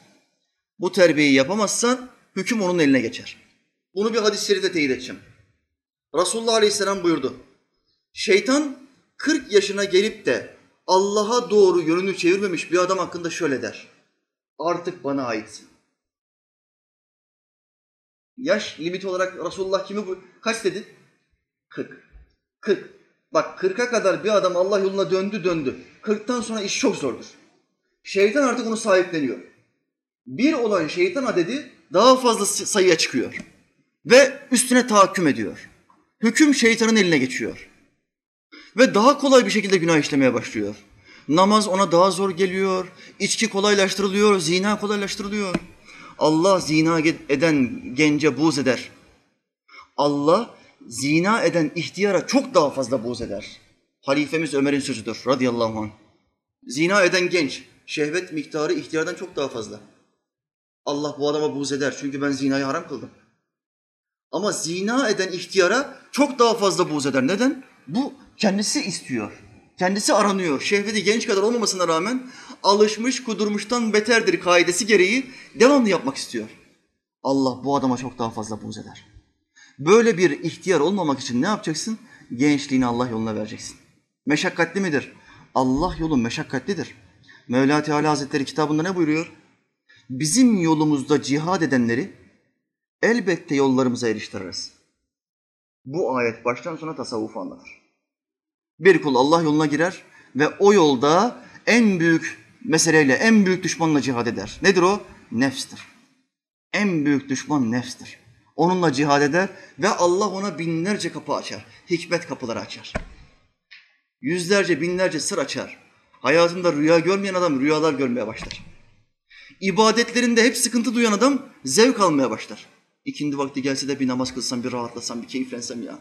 [SPEAKER 1] Bu terbiyeyi yapamazsan hüküm onun eline geçer. Bunu bir hadis-i şerifte teyit edeceğim. Resulullah Aleyhisselam buyurdu. Şeytan 40 yaşına gelip de Allah'a doğru yönünü çevirmemiş bir adam hakkında şöyle der. Artık bana aitsin. Yaş limiti olarak Resulullah kimi bu? Kaç dedi? 40. 40. Bak 40'a kadar bir adam Allah yoluna döndü döndü. 40'tan sonra iş çok zordur. Şeytan artık onu sahipleniyor. Bir olan şeytan adedi daha fazla sayıya çıkıyor. Ve üstüne tahakküm ediyor. Hüküm şeytanın eline geçiyor. Ve daha kolay bir şekilde günah işlemeye başlıyor. Namaz ona daha zor geliyor. İçki kolaylaştırılıyor, zina kolaylaştırılıyor. Allah zina eden gence buğz eder. Allah zina eden ihtiyara çok daha fazla buğz eder. Halifemiz Ömer'in sözüdür radıyallahu anh. Zina eden genç, şehvet miktarı ihtiyardan çok daha fazla. Allah bu adama buğz eder çünkü ben zinayı haram kıldım. Ama zina eden ihtiyara çok daha fazla buğz eder. Neden? Bu kendisi istiyor. Kendisi aranıyor. Şehveti genç kadar olmamasına rağmen alışmış kudurmuştan beterdir kaidesi gereği devamlı yapmak istiyor. Allah bu adama çok daha fazla buğz eder. Böyle bir ihtiyar olmamak için ne yapacaksın? Gençliğini Allah yoluna vereceksin. Meşakkatli midir? Allah yolu meşakkatlidir. Mevla Teala Hazretleri kitabında ne buyuruyor? Bizim yolumuzda cihad edenleri elbette yollarımıza eriştiririz. Bu ayet baştan sona tasavvufu anlatır. Bir kul Allah yoluna girer ve o yolda en büyük meseleyle, en büyük düşmanla cihad eder. Nedir o? Nefstir. En büyük düşman nefstir. Onunla cihad eder ve Allah ona binlerce kapı açar. Hikmet kapıları açar. Yüzlerce, binlerce sır açar. Hayatında rüya görmeyen adam rüyalar görmeye başlar. İbadetlerinde hep sıkıntı duyan adam zevk almaya başlar. İkindi vakti gelse de bir namaz kılsam, bir rahatlasam, bir keyiflensem ya.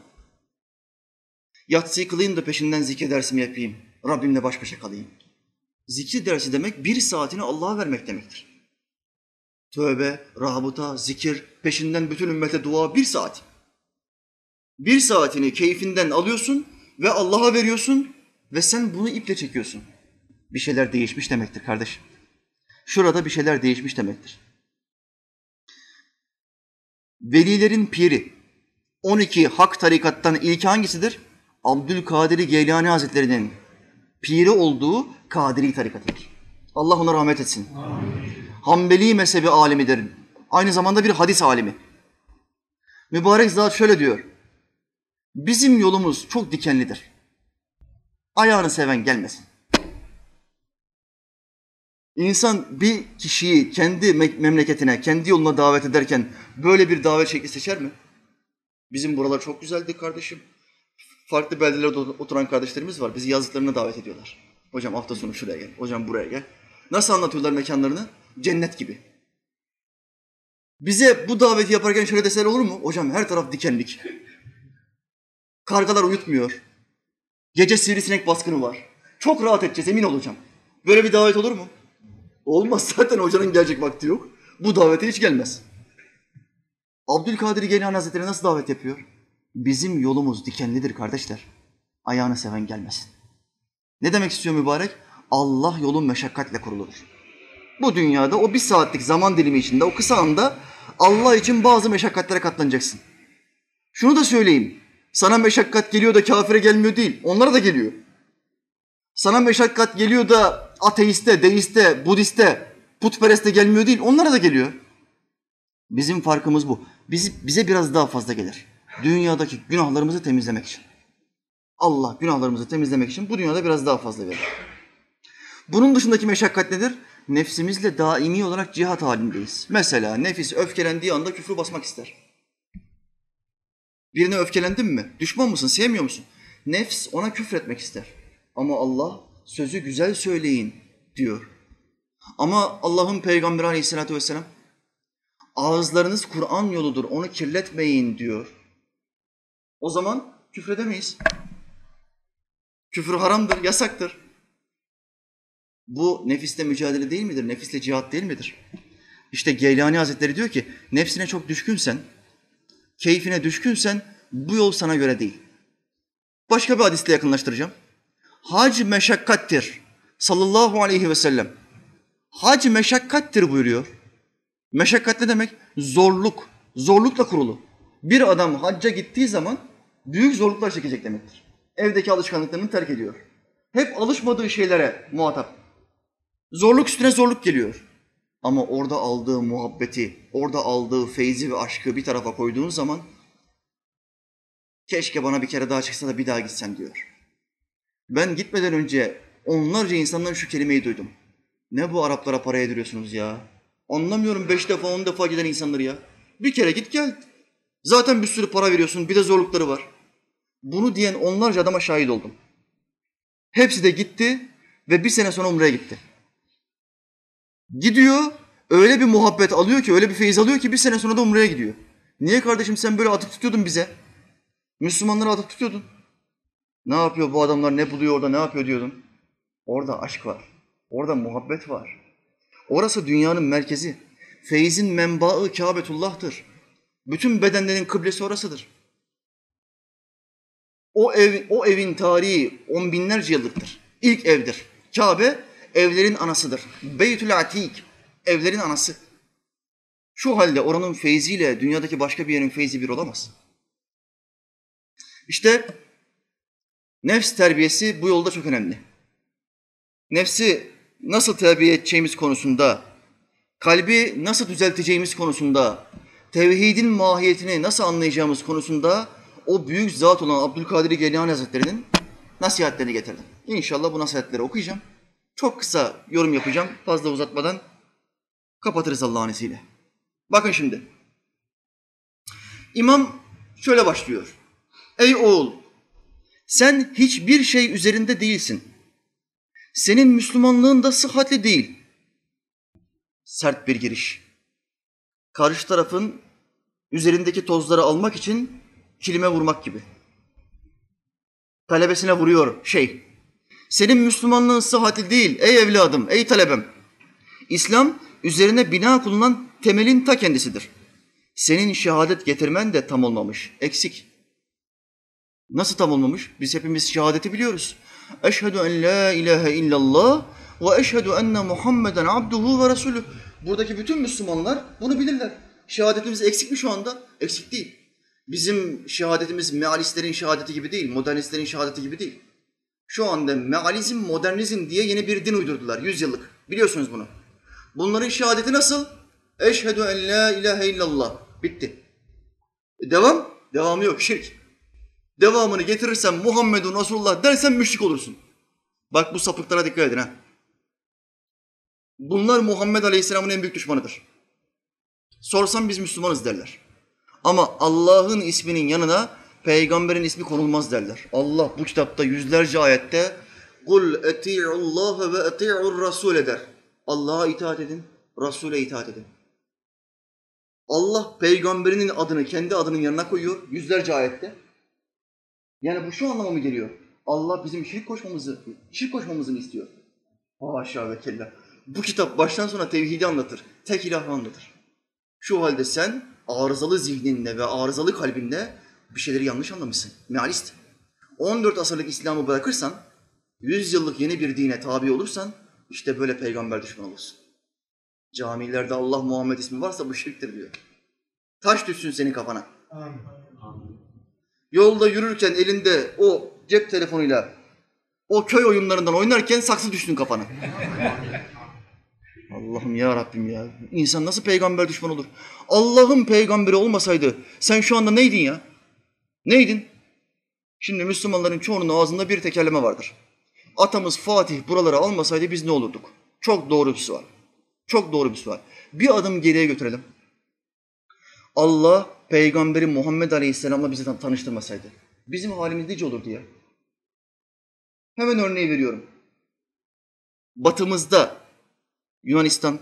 [SPEAKER 1] Yatsıyı kılayım da peşinden zikir dersimi yapayım. Rabbimle baş başa kalayım. Zikir dersi demek bir saatini Allah'a vermek demektir. Tövbe, rabıta, zikir, peşinden bütün ümmete dua bir saat. Bir saatini keyfinden alıyorsun ve Allah'a veriyorsun ve sen bunu iple çekiyorsun. Bir şeyler değişmiş demektir kardeş. Şurada bir şeyler değişmiş demektir. Velilerin piri, 12 hak tarikattan ilki hangisidir? Abdülkadir Geylani Hazretleri'nin piri olduğu Kadiri tarikatıdır. Allah ona rahmet etsin. Amin. Hanbeli mezhebi alimidir. Aynı zamanda bir hadis alimi. Mübarek zat şöyle diyor. Bizim yolumuz çok dikenlidir. Ayağını seven gelmesin. İnsan bir kişiyi kendi memleketine, kendi yoluna davet ederken böyle bir davet şekli seçer mi? Bizim buralar çok güzeldi kardeşim. Farklı beldelerde oturan kardeşlerimiz var. Bizi yazlıklarına davet ediyorlar. Hocam hafta sonu şuraya gel, hocam buraya gel. Nasıl anlatıyorlar mekanlarını? Cennet gibi. Bize bu daveti yaparken şöyle deseler olur mu? Hocam her taraf dikenlik. Kargalar uyutmuyor. Gece sivrisinek baskını var. Çok rahat edeceğiz emin olacağım. Böyle bir davet olur mu? Olmaz zaten hocanın gelecek vakti yok. Bu davete hiç gelmez. Abdülkadir Geylani Hazretleri nasıl davet yapıyor? Bizim yolumuz dikenlidir kardeşler. Ayağını seven gelmesin. Ne demek istiyor mübarek? Allah yolun meşakkatle kurulur. Bu dünyada o bir saatlik zaman dilimi içinde, o kısa anda Allah için bazı meşakkatlere katlanacaksın. Şunu da söyleyeyim. Sana meşakkat geliyor da kafire gelmiyor değil. Onlara da geliyor. Sana meşakkat geliyor da ateiste, deiste, budiste, putpereste gelmiyor değil. Onlara da geliyor. Bizim farkımız bu. Biz, bize biraz daha fazla gelir. Dünyadaki günahlarımızı temizlemek için. Allah günahlarımızı temizlemek için bu dünyada biraz daha fazla verir. Bunun dışındaki meşakkat nedir? Nefsimizle daimi olarak cihat halindeyiz. Mesela nefis öfkelendiği anda küfrü basmak ister. Birine öfkelendin mi? Düşman mısın? Sevmiyor musun? Nefs ona küfretmek ister. Ama Allah sözü güzel söyleyin diyor. Ama Allah'ın peygamberi aleyhissalatü vesselam ağızlarınız Kur'an yoludur onu kirletmeyin diyor. O zaman küfredemeyiz. Küfür haramdır, yasaktır. Bu nefisle mücadele değil midir? Nefisle cihat değil midir? İşte Geylani Hazretleri diyor ki nefsine çok düşkünsen, keyfine düşkünsen bu yol sana göre değil. Başka bir hadisle yakınlaştıracağım. Hac meşakkattir sallallahu aleyhi ve sellem. Hac meşakkattir buyuruyor. Meşakkat ne demek? Zorluk. Zorlukla kurulu. Bir adam hacca gittiği zaman büyük zorluklar çekecek demektir. Evdeki alışkanlıklarını terk ediyor. Hep alışmadığı şeylere muhatap. Zorluk üstüne zorluk geliyor. Ama orada aldığı muhabbeti, orada aldığı feyzi ve aşkı bir tarafa koyduğun zaman keşke bana bir kere daha çıksa da bir daha gitsem diyor. Ben gitmeden önce onlarca insanların şu kelimeyi duydum. Ne bu Araplara para yediriyorsunuz ya? Anlamıyorum beş defa on defa giden insanları ya. Bir kere git gel. Zaten bir sürü para veriyorsun bir de zorlukları var. Bunu diyen onlarca adama şahit oldum. Hepsi de gitti ve bir sene sonra Umre'ye gitti. Gidiyor, öyle bir muhabbet alıyor ki, öyle bir feyiz alıyor ki bir sene sonra da Umre'ye gidiyor. Niye kardeşim sen böyle atıp tutuyordun bize? Müslümanları atıp tutuyordun. Ne yapıyor bu adamlar, ne buluyor orada, ne yapıyor diyordun. Orada aşk var, orada muhabbet var. Orası dünyanın merkezi. Feyzin menbaı Kâbetullah'tır. Bütün bedenlerin kıblesi orasıdır. O ev, o evin tarihi on binlerce yıllıktır. İlk evdir. Kabe evlerin anasıdır. Beytül Atik, evlerin anası. Şu halde oranın feyziyle dünyadaki başka bir yerin feyzi bir olamaz. İşte nefs terbiyesi bu yolda çok önemli. Nefsi nasıl terbiye edeceğimiz konusunda, kalbi nasıl düzelteceğimiz konusunda, tevhidin mahiyetini nasıl anlayacağımız konusunda o büyük zat olan Abdülkadir Geylani Hazretleri'nin nasihatlerini getirdim. İnşallah bu nasihatleri okuyacağım. Çok kısa yorum yapacağım. Fazla uzatmadan kapatırız Allah'ın izniyle. Bakın şimdi. İmam şöyle başlıyor. Ey oğul, sen hiçbir şey üzerinde değilsin. Senin Müslümanlığın da sıhhatli değil. Sert bir giriş. Karşı tarafın üzerindeki tozları almak için kilime vurmak gibi. Talebesine vuruyor şey. Senin Müslümanlığın sıhhatli değil ey evladım, ey talebem. İslam üzerine bina kılınan temelin ta kendisidir. Senin şehadet getirmen de tam olmamış, eksik. Nasıl tam olmamış? Biz hepimiz şehadeti biliyoruz. Eşhedü en la ilahe illallah ve eşhedü enne Muhammeden abduhu ve resulü. Buradaki bütün Müslümanlar bunu bilirler. Şehadetimiz eksik mi şu anda? Eksik değil. Bizim şehadetimiz mealistlerin şehadeti gibi değil, modernistlerin şehadeti gibi değil. Şu anda mealizm, modernizm diye yeni bir din uydurdular, yüzyıllık. Biliyorsunuz bunu. Bunların şehadeti nasıl? Eşhedü en la ilahe illallah. Bitti. E devam? Devamı yok, şirk. Devamını getirirsen Muhammedun Resulullah dersen müşrik olursun. Bak bu sapıklara dikkat edin ha. Bunlar Muhammed Aleyhisselam'ın en büyük düşmanıdır. Sorsam biz Müslümanız derler. Ama Allah'ın isminin yanına peygamberin ismi konulmaz derler. Allah bu kitapta yüzlerce ayette kul eti'ullaha ve eti'ur rasul eder. Allah'a itaat edin, Resul'e itaat edin. Allah peygamberinin adını kendi adının yanına koyuyor yüzlerce ayette. Yani bu şu anlama mı geliyor? Allah bizim şirk koşmamızı, şirk koşmamızı mı istiyor? Haşa ve kella. Bu kitap baştan sona tevhidi anlatır. Tek ilahı anlatır. Şu halde sen arızalı zihninle ve arızalı kalbinle bir şeyleri yanlış anlamışsın. Mealist. 14 asırlık İslam'ı bırakırsan, 100 yıllık yeni bir dine tabi olursan, işte böyle peygamber düşmanı olursun. Camilerde Allah Muhammed ismi varsa bu şirktir diyor. Taş düşsün senin kafana. Amin. Yolda yürürken elinde o cep telefonuyla o köy oyunlarından oynarken saksı düşsün kafana. Allah'ım ya Rabbim ya. İnsan nasıl peygamber düşman olur? Allah'ın peygamberi olmasaydı sen şu anda neydin ya? Neydin? Şimdi Müslümanların çoğunun ağzında bir tekerleme vardır. Atamız Fatih buraları almasaydı biz ne olurduk? Çok doğru bir sual. Çok doğru bir sual. Bir adım geriye götürelim. Allah peygamberi Muhammed Aleyhisselam'la bizi tanıştırmasaydı bizim halimiz nice olurdu ya? Hemen örneği veriyorum. Batımızda Yunanistan,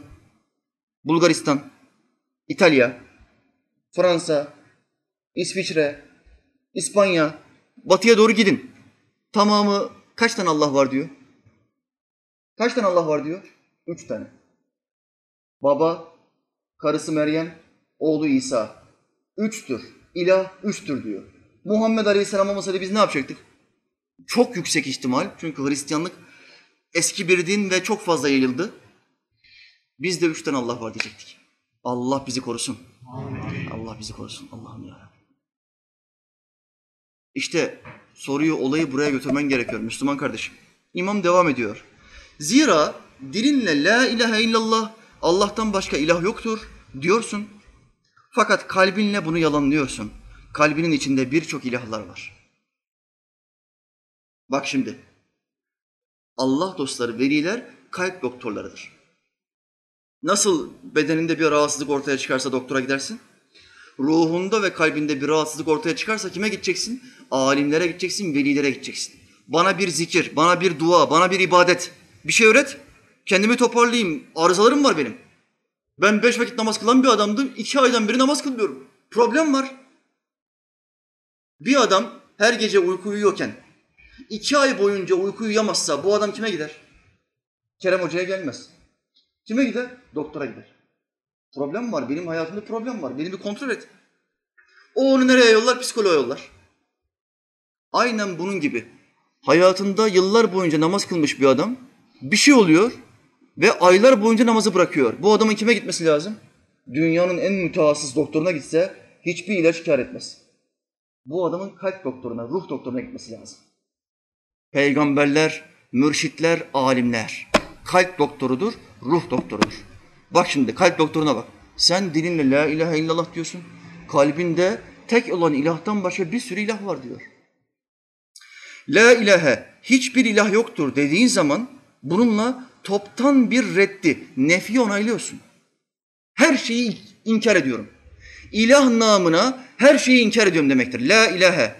[SPEAKER 1] Bulgaristan, İtalya, Fransa, İsviçre, İspanya, batıya doğru gidin. Tamamı kaç tane Allah var diyor? Kaç tane Allah var diyor? Üç tane. Baba, karısı Meryem, oğlu İsa. Üçtür. İlah üçtür diyor. Muhammed Aleyhisselam olmasaydı biz ne yapacaktık? Çok yüksek ihtimal. Çünkü Hristiyanlık eski bir din ve çok fazla yayıldı. Biz de üç tane Allah var diyecektik. Allah bizi korusun. Amin. Allah bizi korusun. Allah'ım ya. İşte soruyu, olayı buraya götürmen gerekiyor Müslüman kardeşim. İmam devam ediyor. Zira dilinle la ilahe illallah Allah'tan başka ilah yoktur diyorsun. Fakat kalbinle bunu yalanlıyorsun. Kalbinin içinde birçok ilahlar var. Bak şimdi. Allah dostları, veliler kalp doktorlarıdır. Nasıl bedeninde bir rahatsızlık ortaya çıkarsa doktora gidersin? Ruhunda ve kalbinde bir rahatsızlık ortaya çıkarsa kime gideceksin? Alimlere gideceksin, velilere gideceksin. Bana bir zikir, bana bir dua, bana bir ibadet. Bir şey öğret. Kendimi toparlayayım. Arızalarım var benim. Ben beş vakit namaz kılan bir adamdım. iki aydan beri namaz kılmıyorum. Problem var. Bir adam her gece uyku uyuyorken iki ay boyunca uyku uyuyamazsa bu adam kime gider? Kerem Hoca'ya gelmez. Kime gider? Doktora gider. Problem var. Benim hayatımda problem var. Beni bir kontrol et. O onu nereye yollar? Psikoloğa yollar. Aynen bunun gibi. Hayatında yıllar boyunca namaz kılmış bir adam bir şey oluyor ve aylar boyunca namazı bırakıyor. Bu adamın kime gitmesi lazım? Dünyanın en mütehassıs doktoruna gitse hiçbir ilaç kar etmez. Bu adamın kalp doktoruna, ruh doktoruna gitmesi lazım. Peygamberler, mürşitler, alimler. Kalp doktorudur, ruh doktorudur. Bak şimdi kalp doktoruna bak. Sen dilinle la ilahe illallah diyorsun. Kalbinde tek olan ilahtan başka bir sürü ilah var diyor. La ilahe, hiçbir ilah yoktur dediğin zaman bununla toptan bir reddi, nefi onaylıyorsun. Her şeyi inkar ediyorum. İlah namına her şeyi inkar ediyorum demektir. La ilahe.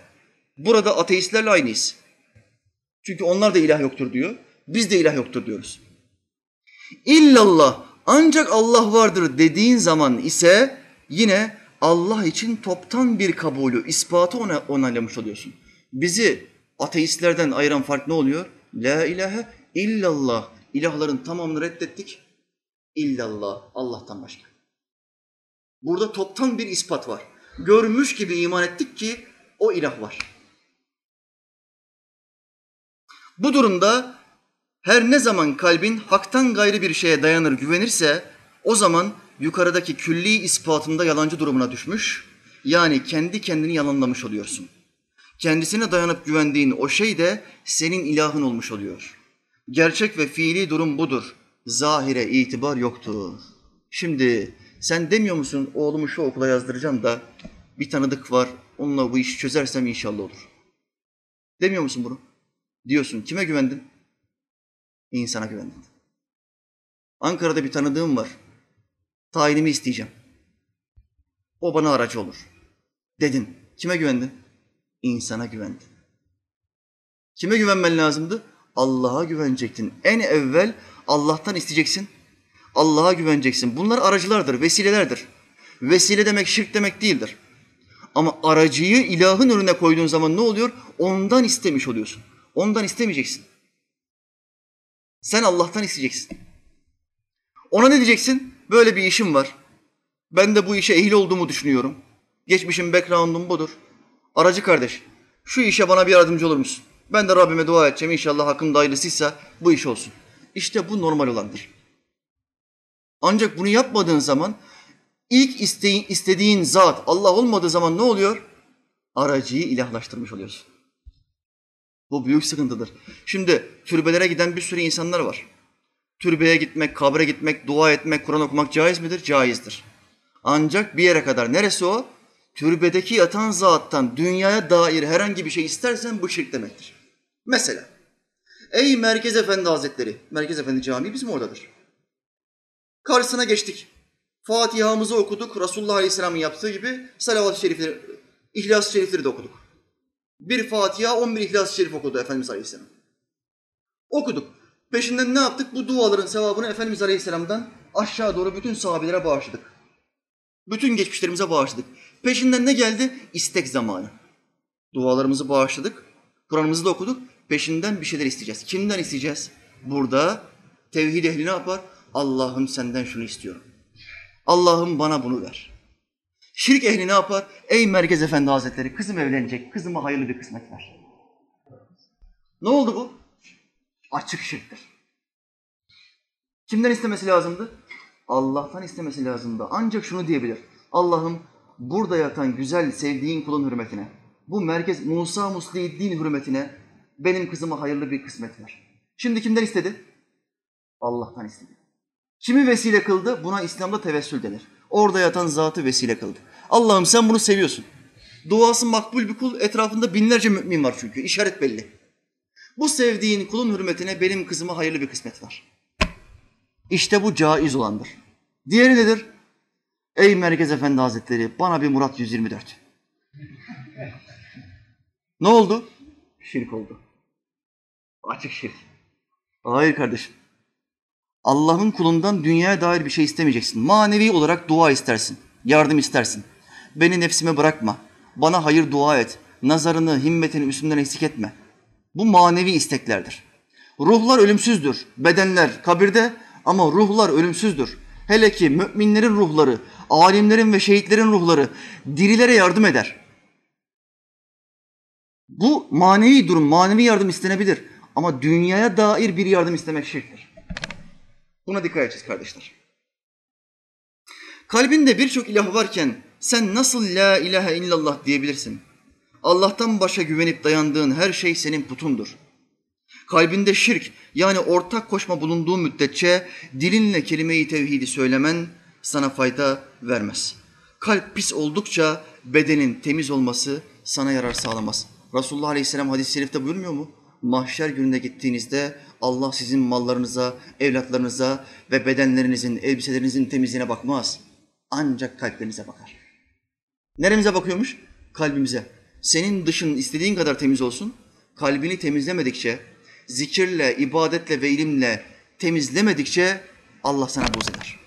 [SPEAKER 1] Burada ateistlerle aynıyız. Çünkü onlar da ilah yoktur diyor. Biz de ilah yoktur diyoruz. İllallah ancak Allah vardır dediğin zaman ise yine Allah için toptan bir kabulü, ispatı ona onaylamış oluyorsun. Bizi ateistlerden ayıran fark ne oluyor? La ilahe illallah. İlahların tamamını reddettik. İllallah. Allah'tan başka. Burada toptan bir ispat var. Görmüş gibi iman ettik ki o ilah var. Bu durumda her ne zaman kalbin haktan gayrı bir şeye dayanır, güvenirse o zaman yukarıdaki külli ispatında yalancı durumuna düşmüş, yani kendi kendini yalanlamış oluyorsun. Kendisine dayanıp güvendiğin o şey de senin ilahın olmuş oluyor. Gerçek ve fiili durum budur. Zahire itibar yoktur. Şimdi sen demiyor musun oğlumu şu okula yazdıracağım da bir tanıdık var onunla bu işi çözersem inşallah olur. Demiyor musun bunu? Diyorsun. Kime güvendin? İnsana güvendin. Ankara'da bir tanıdığım var. Tayinimi isteyeceğim. O bana aracı olur. Dedin. Kime güvendin? İnsana güvendin. Kime güvenmen lazımdı? Allah'a güvenecektin. En evvel Allah'tan isteyeceksin. Allah'a güveneceksin. Bunlar aracılardır, vesilelerdir. Vesile demek şirk demek değildir. Ama aracıyı ilahın önüne koyduğun zaman ne oluyor? Ondan istemiş oluyorsun. Ondan istemeyeceksin. Sen Allah'tan isteyeceksin. Ona ne diyeceksin? Böyle bir işim var. Ben de bu işe ehil olduğumu düşünüyorum. Geçmişim, background'um budur. Aracı kardeş, şu işe bana bir yardımcı olur musun? Ben de Rabbime dua edeceğim. İnşallah hakkım hayırlısıysa bu iş olsun. İşte bu normal olandır. Ancak bunu yapmadığın zaman ilk isteğin, istediğin zat Allah olmadığı zaman ne oluyor? Aracıyı ilahlaştırmış oluyorsun. Bu büyük sıkıntıdır. Şimdi türbelere giden bir sürü insanlar var. Türbeye gitmek, kabre gitmek, dua etmek, Kur'an okumak caiz midir? Caizdir. Ancak bir yere kadar. Neresi o? Türbedeki yatan zattan dünyaya dair herhangi bir şey istersen bu şirk demektir. Mesela, ey Merkez Efendi Hazretleri, Merkez Efendi Camii bizim oradadır. Karşısına geçtik. Fatiha'mızı okuduk. Resulullah Aleyhisselam'ın yaptığı gibi salavat-ı şerifleri, İhlas-ı şerifleri de okuduk. Bir Fatiha, on bir İhlas-ı şerif okudu Efendimiz Aleyhisselam. Okuduk. Peşinden ne yaptık? Bu duaların sevabını Efendimiz Aleyhisselam'dan aşağı doğru bütün sahabelere bağışladık. Bütün geçmişlerimize bağışladık. Peşinden ne geldi? İstek zamanı. Dualarımızı bağışladık. Kur'an'ımızı da okuduk. Peşinden bir şeyler isteyeceğiz. Kimden isteyeceğiz? Burada tevhid ehli ne yapar? Allah'ım senden şunu istiyorum. Allah'ım bana bunu ver. Şirk ehli ne yapar? Ey Merkez Efendi Hazretleri kızım evlenecek. Kızıma hayırlı bir kısmet ver. Ne oldu bu? Açık şirktir. Kimden istemesi lazımdı? Allah'tan istemesi lazımdı. Ancak şunu diyebilir. Allah'ım burada yatan güzel sevdiğin kulun hürmetine, bu merkez Musa Musli'ddin hürmetine benim kızıma hayırlı bir kısmet ver. Şimdi kimden istedi? Allah'tan istedi. Kimi vesile kıldı? Buna İslam'da tevessül denir. Orada yatan zatı vesile kıldı. Allah'ım sen bunu seviyorsun. Duası makbul bir kul, etrafında binlerce mümin var çünkü. İşaret belli. Bu sevdiğin kulun hürmetine benim kızıma hayırlı bir kısmet var. İşte bu caiz olandır. Diğeri nedir? Ey Merkez Efendi Hazretleri bana bir Murat 124. ne oldu? Şirk oldu. Açık şirk. Hayır kardeşim. Allah'ın kulundan dünyaya dair bir şey istemeyeceksin. Manevi olarak dua istersin. Yardım istersin. Beni nefsime bırakma. Bana hayır dua et. Nazarını, himmetini üstümden eksik etme. Bu manevi isteklerdir. Ruhlar ölümsüzdür. Bedenler kabirde ama ruhlar ölümsüzdür. Hele ki müminlerin ruhları, alimlerin ve şehitlerin ruhları dirilere yardım eder. Bu manevi durum, manevi yardım istenebilir. Ama dünyaya dair bir yardım istemek şirktir. Buna dikkat edeceğiz kardeşler. Kalbinde birçok ilah varken sen nasıl la ilahe illallah diyebilirsin? Allah'tan başa güvenip dayandığın her şey senin putundur. Kalbinde şirk yani ortak koşma bulunduğu müddetçe dilinle kelime-i tevhidi söylemen sana fayda vermez. Kalp pis oldukça bedenin temiz olması sana yarar sağlamaz. Resulullah Aleyhisselam hadis-i şerifte buyurmuyor mu? Mahşer gününe gittiğinizde Allah sizin mallarınıza, evlatlarınıza ve bedenlerinizin, elbiselerinizin temizliğine bakmaz. Ancak kalplerinize bakar. Neremize bakıyormuş? Kalbimize. Senin dışın istediğin kadar temiz olsun. Kalbini temizlemedikçe, zikirle, ibadetle ve ilimle temizlemedikçe Allah sana buz eder.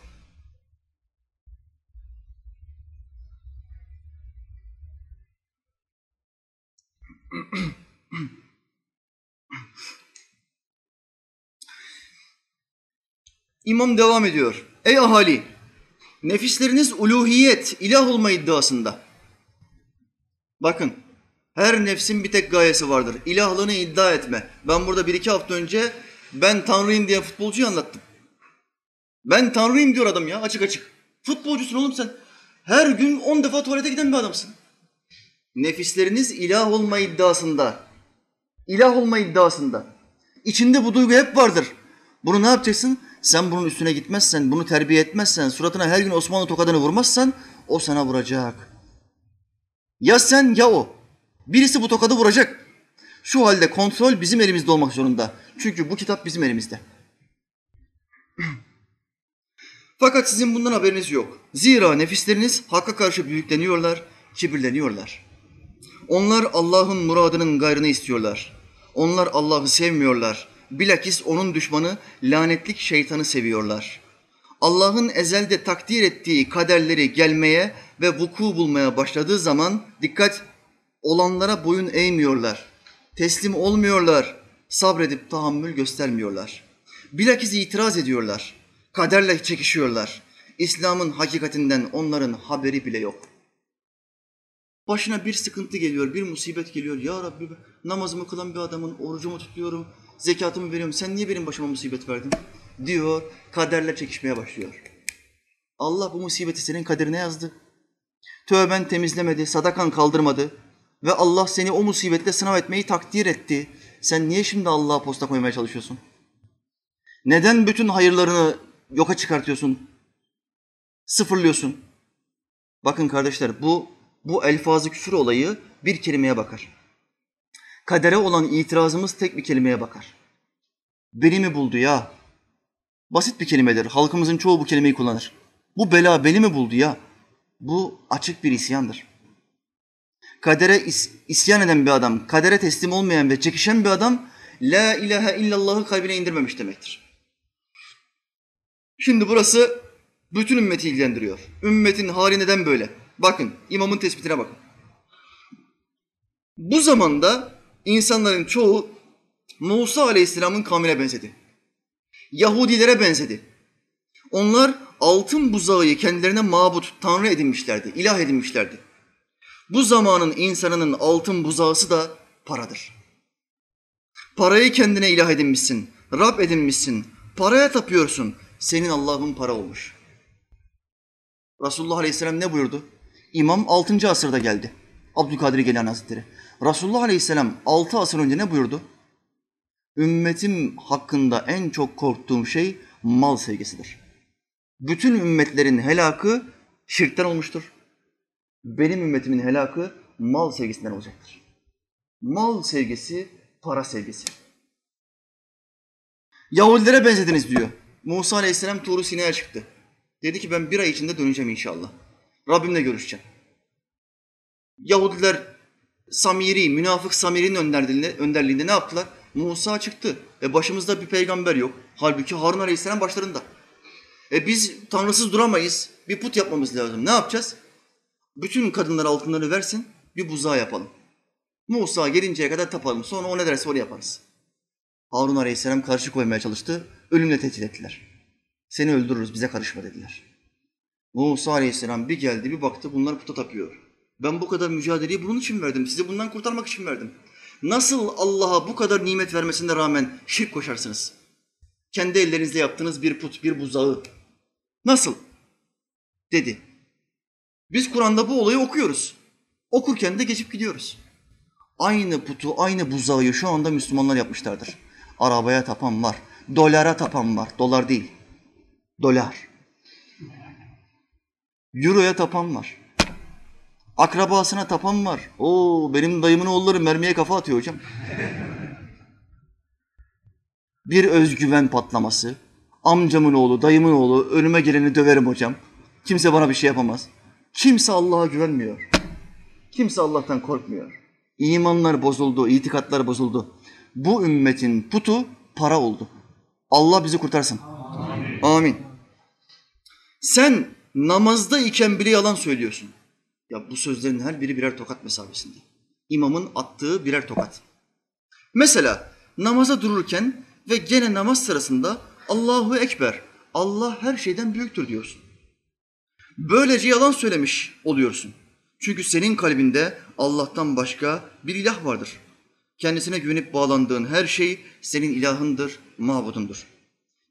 [SPEAKER 1] İmam devam ediyor. Ey ahali! Nefisleriniz uluhiyet, ilah olma iddiasında. Bakın, her nefsin bir tek gayesi vardır. İlahlığını iddia etme. Ben burada bir iki hafta önce ben Tanrıyım diye futbolcuyu anlattım. Ben Tanrıyım diyor adam ya açık açık. Futbolcusun oğlum sen. Her gün on defa tuvalete giden bir adamsın. Nefisleriniz ilah olma iddiasında. İlah olma iddiasında. İçinde bu duygu hep vardır. Bunu ne yapacaksın? Sen bunun üstüne gitmezsen, bunu terbiye etmezsen, suratına her gün Osmanlı tokadını vurmazsan o sana vuracak. Ya sen ya o. Birisi bu tokadı vuracak. Şu halde kontrol bizim elimizde olmak zorunda. Çünkü bu kitap bizim elimizde. Fakat sizin bundan haberiniz yok. Zira nefisleriniz hakka karşı büyükleniyorlar, kibirleniyorlar. Onlar Allah'ın muradının gayrını istiyorlar. Onlar Allah'ı sevmiyorlar. Bilakis onun düşmanı lanetlik şeytanı seviyorlar. Allah'ın ezelde takdir ettiği kaderleri gelmeye ve vuku bulmaya başladığı zaman dikkat olanlara boyun eğmiyorlar. Teslim olmuyorlar. Sabredip tahammül göstermiyorlar. Bilakis itiraz ediyorlar. Kaderle çekişiyorlar. İslam'ın hakikatinden onların haberi bile yok. Başına bir sıkıntı geliyor, bir musibet geliyor. Ya Rabbi namazımı kılan bir adamın orucumu tutuyorum, zekatımı veriyorum. Sen niye benim başıma musibet verdin? Diyor, kaderle çekişmeye başlıyor. Allah bu musibeti senin kaderine yazdı. Tövben temizlemedi, sadakan kaldırmadı ve Allah seni o musibetle sınav etmeyi takdir etti. Sen niye şimdi Allah'a posta koymaya çalışıyorsun? Neden bütün hayırlarını yoka çıkartıyorsun? Sıfırlıyorsun. Bakın kardeşler bu bu elfazı küfür olayı bir kelimeye bakar. Kadere olan itirazımız tek bir kelimeye bakar. Beni mi buldu ya? Basit bir kelimedir. Halkımızın çoğu bu kelimeyi kullanır. Bu bela beni mi buldu ya? Bu açık bir isyandır. Kadere is- isyan eden bir adam, kadere teslim olmayan ve çekişen bir adam La ilahe illallah'ı kalbine indirmemiş demektir. Şimdi burası bütün ümmeti ilgilendiriyor. Ümmetin hali neden böyle? Bakın, imamın tespitine bakın. Bu zamanda insanların çoğu Musa Aleyhisselam'ın kavmine benzedi. Yahudilere benzedi. Onlar altın buzağı kendilerine mabut, tanrı edinmişlerdi, ilah edinmişlerdi. Bu zamanın insanının altın buzağısı da paradır. Parayı kendine ilah edinmişsin, Rab edinmişsin, paraya tapıyorsun. Senin Allah'ın para olmuş. Resulullah Aleyhisselam ne buyurdu? İmam 6. asırda geldi. Abdülkadir Geylani Hazretleri. Resulullah Aleyhisselam 6 asır önce ne buyurdu? Ümmetim hakkında en çok korktuğum şey mal sevgisidir. Bütün ümmetlerin helakı şirkten olmuştur. Benim ümmetimin helakı mal sevgisinden olacaktır. Mal sevgisi, para sevgisi. Yahudilere benzediniz diyor. Musa Aleyhisselam Tuğru Sina'ya çıktı. Dedi ki ben bir ay içinde döneceğim inşallah. Rabbimle görüşeceğim. Yahudiler Samiri, münafık Samiri'nin önderliğinde, önderliğinde ne yaptılar? Musa çıktı. E başımızda bir peygamber yok. Halbuki Harun Aleyhisselam başlarında. E biz tanrısız duramayız. Bir put yapmamız lazım. Ne yapacağız? Bütün kadınlar altınları versin, bir buzağı yapalım. Musa gelinceye kadar tapalım. Sonra o ne derse onu yaparız. Harun Aleyhisselam karşı koymaya çalıştı. Ölümle tehdit ettiler. Seni öldürürüz, bize karışma dediler. Musa Aleyhisselam bir geldi, bir baktı bunlar puta tapıyor. Ben bu kadar mücadeleyi bunun için verdim. Sizi bundan kurtarmak için verdim. Nasıl Allah'a bu kadar nimet vermesine rağmen şirk koşarsınız? Kendi ellerinizle yaptığınız bir put, bir buzağı. Nasıl? Dedi. Biz Kur'an'da bu olayı okuyoruz. Okurken de geçip gidiyoruz. Aynı putu, aynı buzağı şu anda Müslümanlar yapmışlardır. Arabaya tapan var, dolara tapan var. Dolar değil, dolar. Euro'ya tapan var. Akrabasına tapan var. Oo benim dayımın oğulları mermiye kafa atıyor hocam. Bir özgüven patlaması. Amcamın oğlu, dayımın oğlu önüme geleni döverim hocam. Kimse bana bir şey yapamaz. Kimse Allah'a güvenmiyor. Kimse Allah'tan korkmuyor. İmanlar bozuldu, itikatlar bozuldu. Bu ümmetin putu para oldu. Allah bizi kurtarsın. Amin. Amin. Sen namazda iken bile yalan söylüyorsun. Ya bu sözlerin her biri birer tokat mesabesinde. İmamın attığı birer tokat. Mesela namaza dururken ve gene namaz sırasında Allahu Ekber, Allah her şeyden büyüktür diyorsun. Böylece yalan söylemiş oluyorsun. Çünkü senin kalbinde Allah'tan başka bir ilah vardır. Kendisine güvenip bağlandığın her şey senin ilahındır, mabudundur.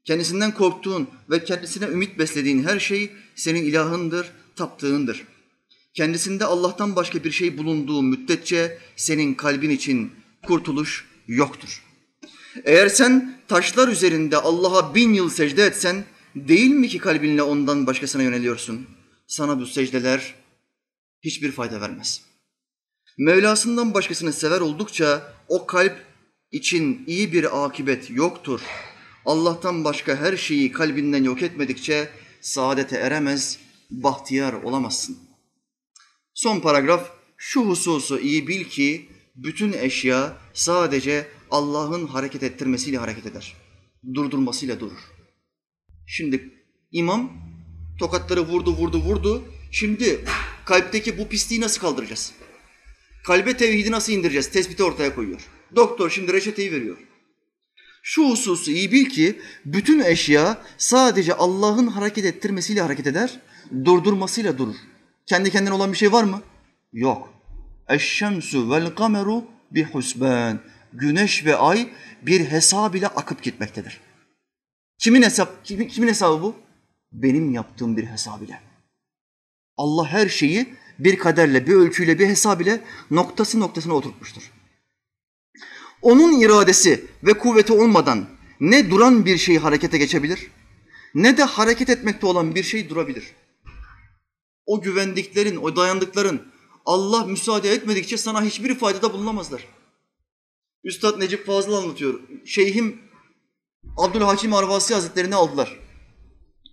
[SPEAKER 1] Kendisinden korktuğun ve kendisine ümit beslediğin her şey senin ilahındır, taptığındır. Kendisinde Allah'tan başka bir şey bulunduğu müddetçe senin kalbin için kurtuluş yoktur. Eğer sen taşlar üzerinde Allah'a bin yıl secde etsen, değil mi ki kalbinle ondan başkasına yöneliyorsun? Sana bu secdeler hiçbir fayda vermez. Mevlasından başkasını sever oldukça o kalp için iyi bir akibet yoktur. Allah'tan başka her şeyi kalbinden yok etmedikçe saadete eremez, bahtiyar olamazsın. Son paragraf, şu hususu iyi bil ki bütün eşya sadece Allah'ın hareket ettirmesiyle hareket eder. Durdurmasıyla durur. Şimdi imam tokatları vurdu, vurdu, vurdu. Şimdi kalpteki bu pisliği nasıl kaldıracağız? Kalbe tevhidi nasıl indireceğiz? Tespiti ortaya koyuyor. Doktor şimdi reçeteyi veriyor. Şu hususu iyi bil ki bütün eşya sadece Allah'ın hareket ettirmesiyle hareket eder, durdurmasıyla durur. Kendi kendine olan bir şey var mı? Yok. Eşşemsu vel kameru bi husban. Güneş ve ay bir hesab ile akıp gitmektedir. Kimin hesap kimin, kimin hesabı bu? Benim yaptığım bir hesab ile. Allah her şeyi bir kaderle, bir ölçüyle, bir hesab ile noktası noktasına oturtmuştur. Onun iradesi ve kuvveti olmadan ne duran bir şey harekete geçebilir ne de hareket etmekte olan bir şey durabilir. O güvendiklerin, o dayandıkların Allah müsaade etmedikçe sana hiçbir faydada bulunamazlar. Üstad Necip Fazıl anlatıyor. Şeyhim Abdülhakim Arvasi Hazretleri'ni aldılar.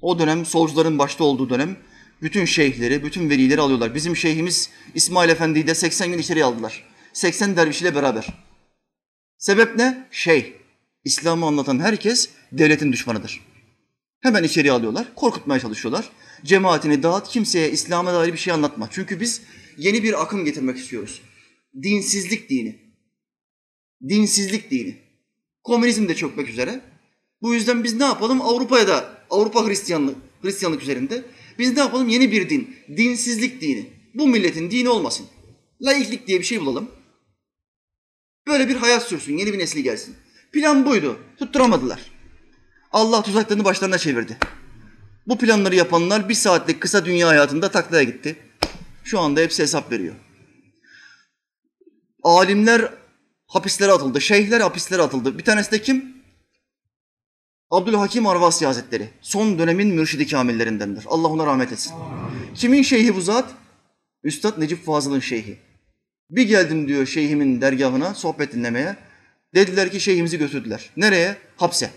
[SPEAKER 1] O dönem solcuların başta olduğu dönem bütün şeyhleri, bütün velileri alıyorlar. Bizim şeyhimiz İsmail Efendi'yi de 80 gün içeriye aldılar. 80 derviş ile beraber. Sebep ne? Şey, İslam'ı anlatan herkes devletin düşmanıdır. Hemen içeriye alıyorlar, korkutmaya çalışıyorlar. Cemaatini dağıt, kimseye İslam'a dair bir şey anlatma. Çünkü biz yeni bir akım getirmek istiyoruz. Dinsizlik dini. Dinsizlik dini. Komünizm de çökmek üzere. Bu yüzden biz ne yapalım? Avrupa'ya da, Avrupa Hristiyanlık, Hristiyanlık üzerinde biz ne yapalım? Yeni bir din, dinsizlik dini. Bu milletin dini olmasın. Laiklik diye bir şey bulalım. Böyle bir hayat sürsün, yeni bir nesil gelsin. Plan buydu, tutturamadılar. Allah tuzaklarını başlarına çevirdi. Bu planları yapanlar bir saatlik kısa dünya hayatında taklaya gitti. Şu anda hepsi hesap veriyor. Alimler hapislere atıldı, şeyhler hapislere atıldı. Bir tanesi de kim? Abdülhakim Arvasi Hazretleri. Son dönemin mürşidi kamillerindendir. Allah ona rahmet etsin. Kimin şeyhi bu zat? Üstad Necip Fazıl'ın şeyhi. Bir geldim diyor şeyhimin dergahına sohbet dinlemeye. Dediler ki şeyhimizi götürdüler. Nereye? Hapse.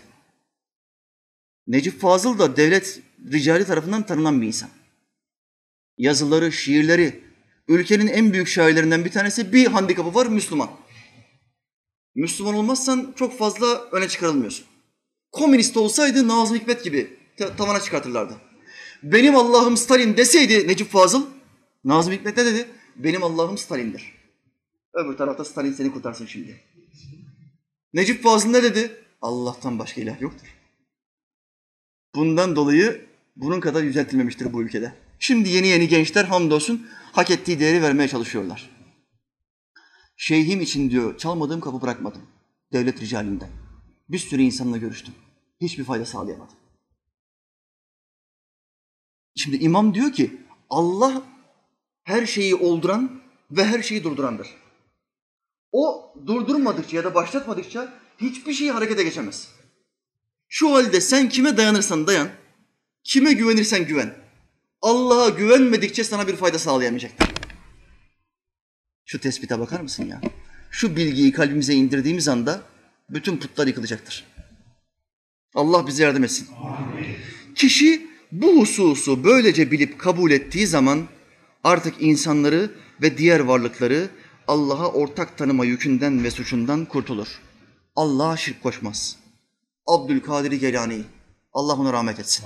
[SPEAKER 1] Necip Fazıl da devlet ricali tarafından tanınan bir insan. Yazıları, şiirleri, ülkenin en büyük şairlerinden bir tanesi bir handikapı var Müslüman. Müslüman olmazsan çok fazla öne çıkarılmıyorsun. Komünist olsaydı Nazım Hikmet gibi tavana çıkartırlardı. Benim Allah'ım Stalin deseydi Necip Fazıl, Nazım Hikmet ne dedi? Benim Allah'ım Stalin'dir. Öbür tarafta Stalin seni kurtarsın şimdi. Necip Fazıl ne dedi? Allah'tan başka ilah yoktur. Bundan dolayı bunun kadar yüceltilmemiştir bu ülkede. Şimdi yeni yeni gençler hamdolsun hak ettiği değeri vermeye çalışıyorlar. Şeyhim için diyor çalmadığım kapı bırakmadım. Devlet ricalinden. Bir sürü insanla görüştüm. Hiçbir fayda sağlayamadım. Şimdi imam diyor ki Allah her şeyi olduran ve her şeyi durdurandır. O durdurmadıkça ya da başlatmadıkça hiçbir şey harekete geçemez. Şu halde sen kime dayanırsan dayan, kime güvenirsen güven. Allah'a güvenmedikçe sana bir fayda sağlayamayacaktır. Şu tespite bakar mısın ya? Şu bilgiyi kalbimize indirdiğimiz anda bütün putlar yıkılacaktır. Allah bize yardım etsin. Amin. Kişi bu hususu böylece bilip kabul ettiği zaman artık insanları ve diğer varlıkları Allah'a ortak tanıma yükünden ve suçundan kurtulur. Allah'a şirk koşmaz. Abdülkadir Gelani, Allah ona rahmet etsin.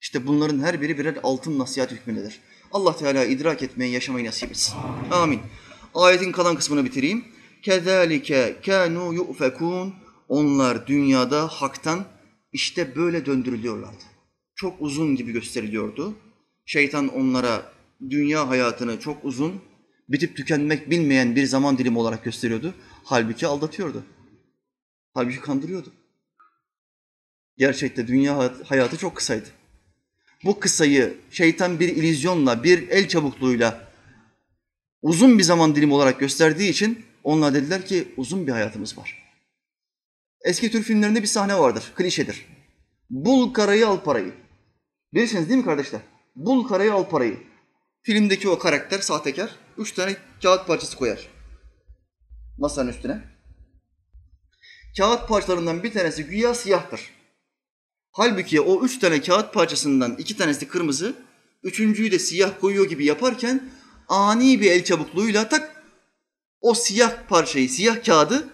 [SPEAKER 1] İşte bunların her biri birer altın nasihat hükmündedir. Allah Teala idrak etmeyi, yaşamayı nasip etsin. Amin. Amin. Ayetin kalan kısmını bitireyim. Kezalike kanu yufekun. Onlar dünyada haktan işte böyle döndürülüyorlardı. Çok uzun gibi gösteriliyordu. Şeytan onlara dünya hayatını çok uzun, bitip tükenmek bilmeyen bir zaman dilimi olarak gösteriyordu. Halbuki aldatıyordu. Halbuki kandırıyordu. Gerçekte dünya hayatı çok kısaydı. Bu kısayı şeytan bir ilizyonla, bir el çabukluğuyla uzun bir zaman dilimi olarak gösterdiği için onlar dediler ki uzun bir hayatımız var. Eski Türk filmlerinde bir sahne vardır, klişedir. Bul karayı al parayı. Bilirsiniz değil mi kardeşler? Bul karayı al parayı. Filmdeki o karakter, sahtekar, üç tane kağıt parçası koyar. Masanın üstüne. Kağıt parçalarından bir tanesi güya siyahtır. Halbuki o üç tane kağıt parçasından iki tanesi kırmızı, üçüncüyü de siyah koyuyor gibi yaparken ani bir el çabukluğuyla tak o siyah parçayı, siyah kağıdı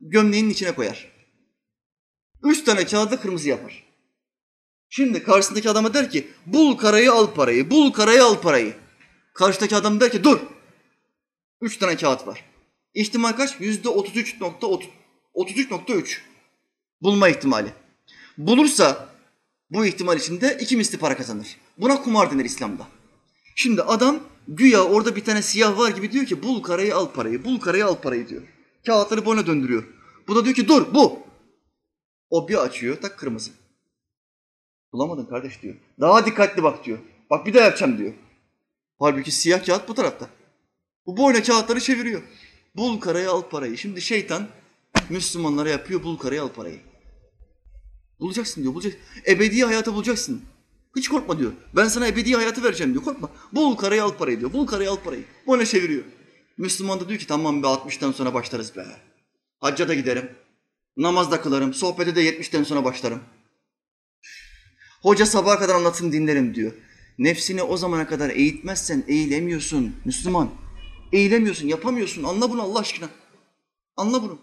[SPEAKER 1] gömleğinin içine koyar. Üç tane kağıdı kırmızı yapar. Şimdi karşısındaki adama der ki bul karayı al parayı, bul karayı al parayı. Karşıdaki adam der ki dur. Üç tane kağıt var. İhtimal kaç? Yüzde 33.3. Bulma ihtimali. Bulursa bu ihtimal içinde iki misli para kazanır. Buna kumar denir İslam'da. Şimdi adam güya orada bir tane siyah var gibi diyor ki bul karayı al parayı, bul karayı al parayı diyor. Kağıtları boyuna döndürüyor. Bu da diyor ki dur bu. O bir açıyor tak kırmızı. Bulamadın kardeş diyor. Daha dikkatli bak diyor. Bak bir daha yapacağım diyor. Halbuki siyah kağıt bu tarafta. Bu boyuna kağıtları çeviriyor. Bul karayı al parayı. Şimdi şeytan Müslümanlara yapıyor bul karayı al parayı. Bulacaksın diyor. Bulacaksın. Ebedi hayatı bulacaksın. Hiç korkma diyor. Ben sana ebedi hayatı vereceğim diyor. Korkma. Bul karayı al parayı diyor. Bul karayı al parayı. Boyuna çeviriyor. Müslüman da diyor ki tamam be 60'tan sonra başlarız be. Hacca da giderim. Namaz da kılarım. Sohbete de 70'ten sonra başlarım. Hoca sabaha kadar anlatsın dinlerim diyor. Nefsini o zamana kadar eğitmezsen eğilemiyorsun Müslüman. Eğilemiyorsun, yapamıyorsun. Anla bunu Allah aşkına. Anla bunu.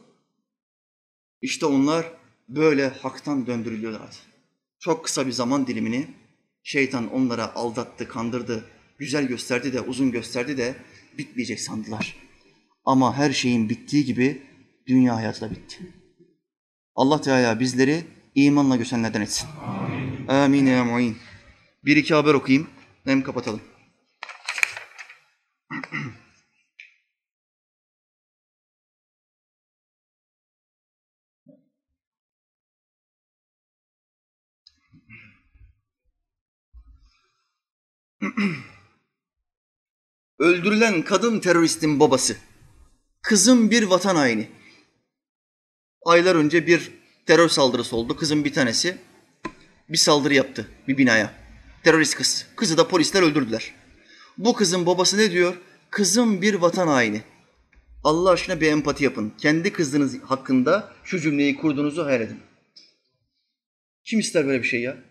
[SPEAKER 1] İşte onlar böyle haktan döndürülüyorlar. Çok kısa bir zaman dilimini şeytan onlara aldattı, kandırdı, güzel gösterdi de, uzun gösterdi de bitmeyecek sandılar. Ama her şeyin bittiği gibi dünya hayatı da bitti. Allah Teala bizleri imanla göçenlerden etsin. Amin. Amin ya mu'in. Bir iki haber okuyayım, hem kapatalım. Öldürülen kadın teröristin babası. Kızım bir vatan haini. Aylar önce bir terör saldırısı oldu. Kızın bir tanesi bir saldırı yaptı bir binaya. Terörist kız. Kızı da polisler öldürdüler. Bu kızın babası ne diyor? Kızım bir vatan haini. Allah aşkına bir empati yapın. Kendi kızınız hakkında şu cümleyi kurduğunuzu hayal edin. Kim ister böyle bir şey ya?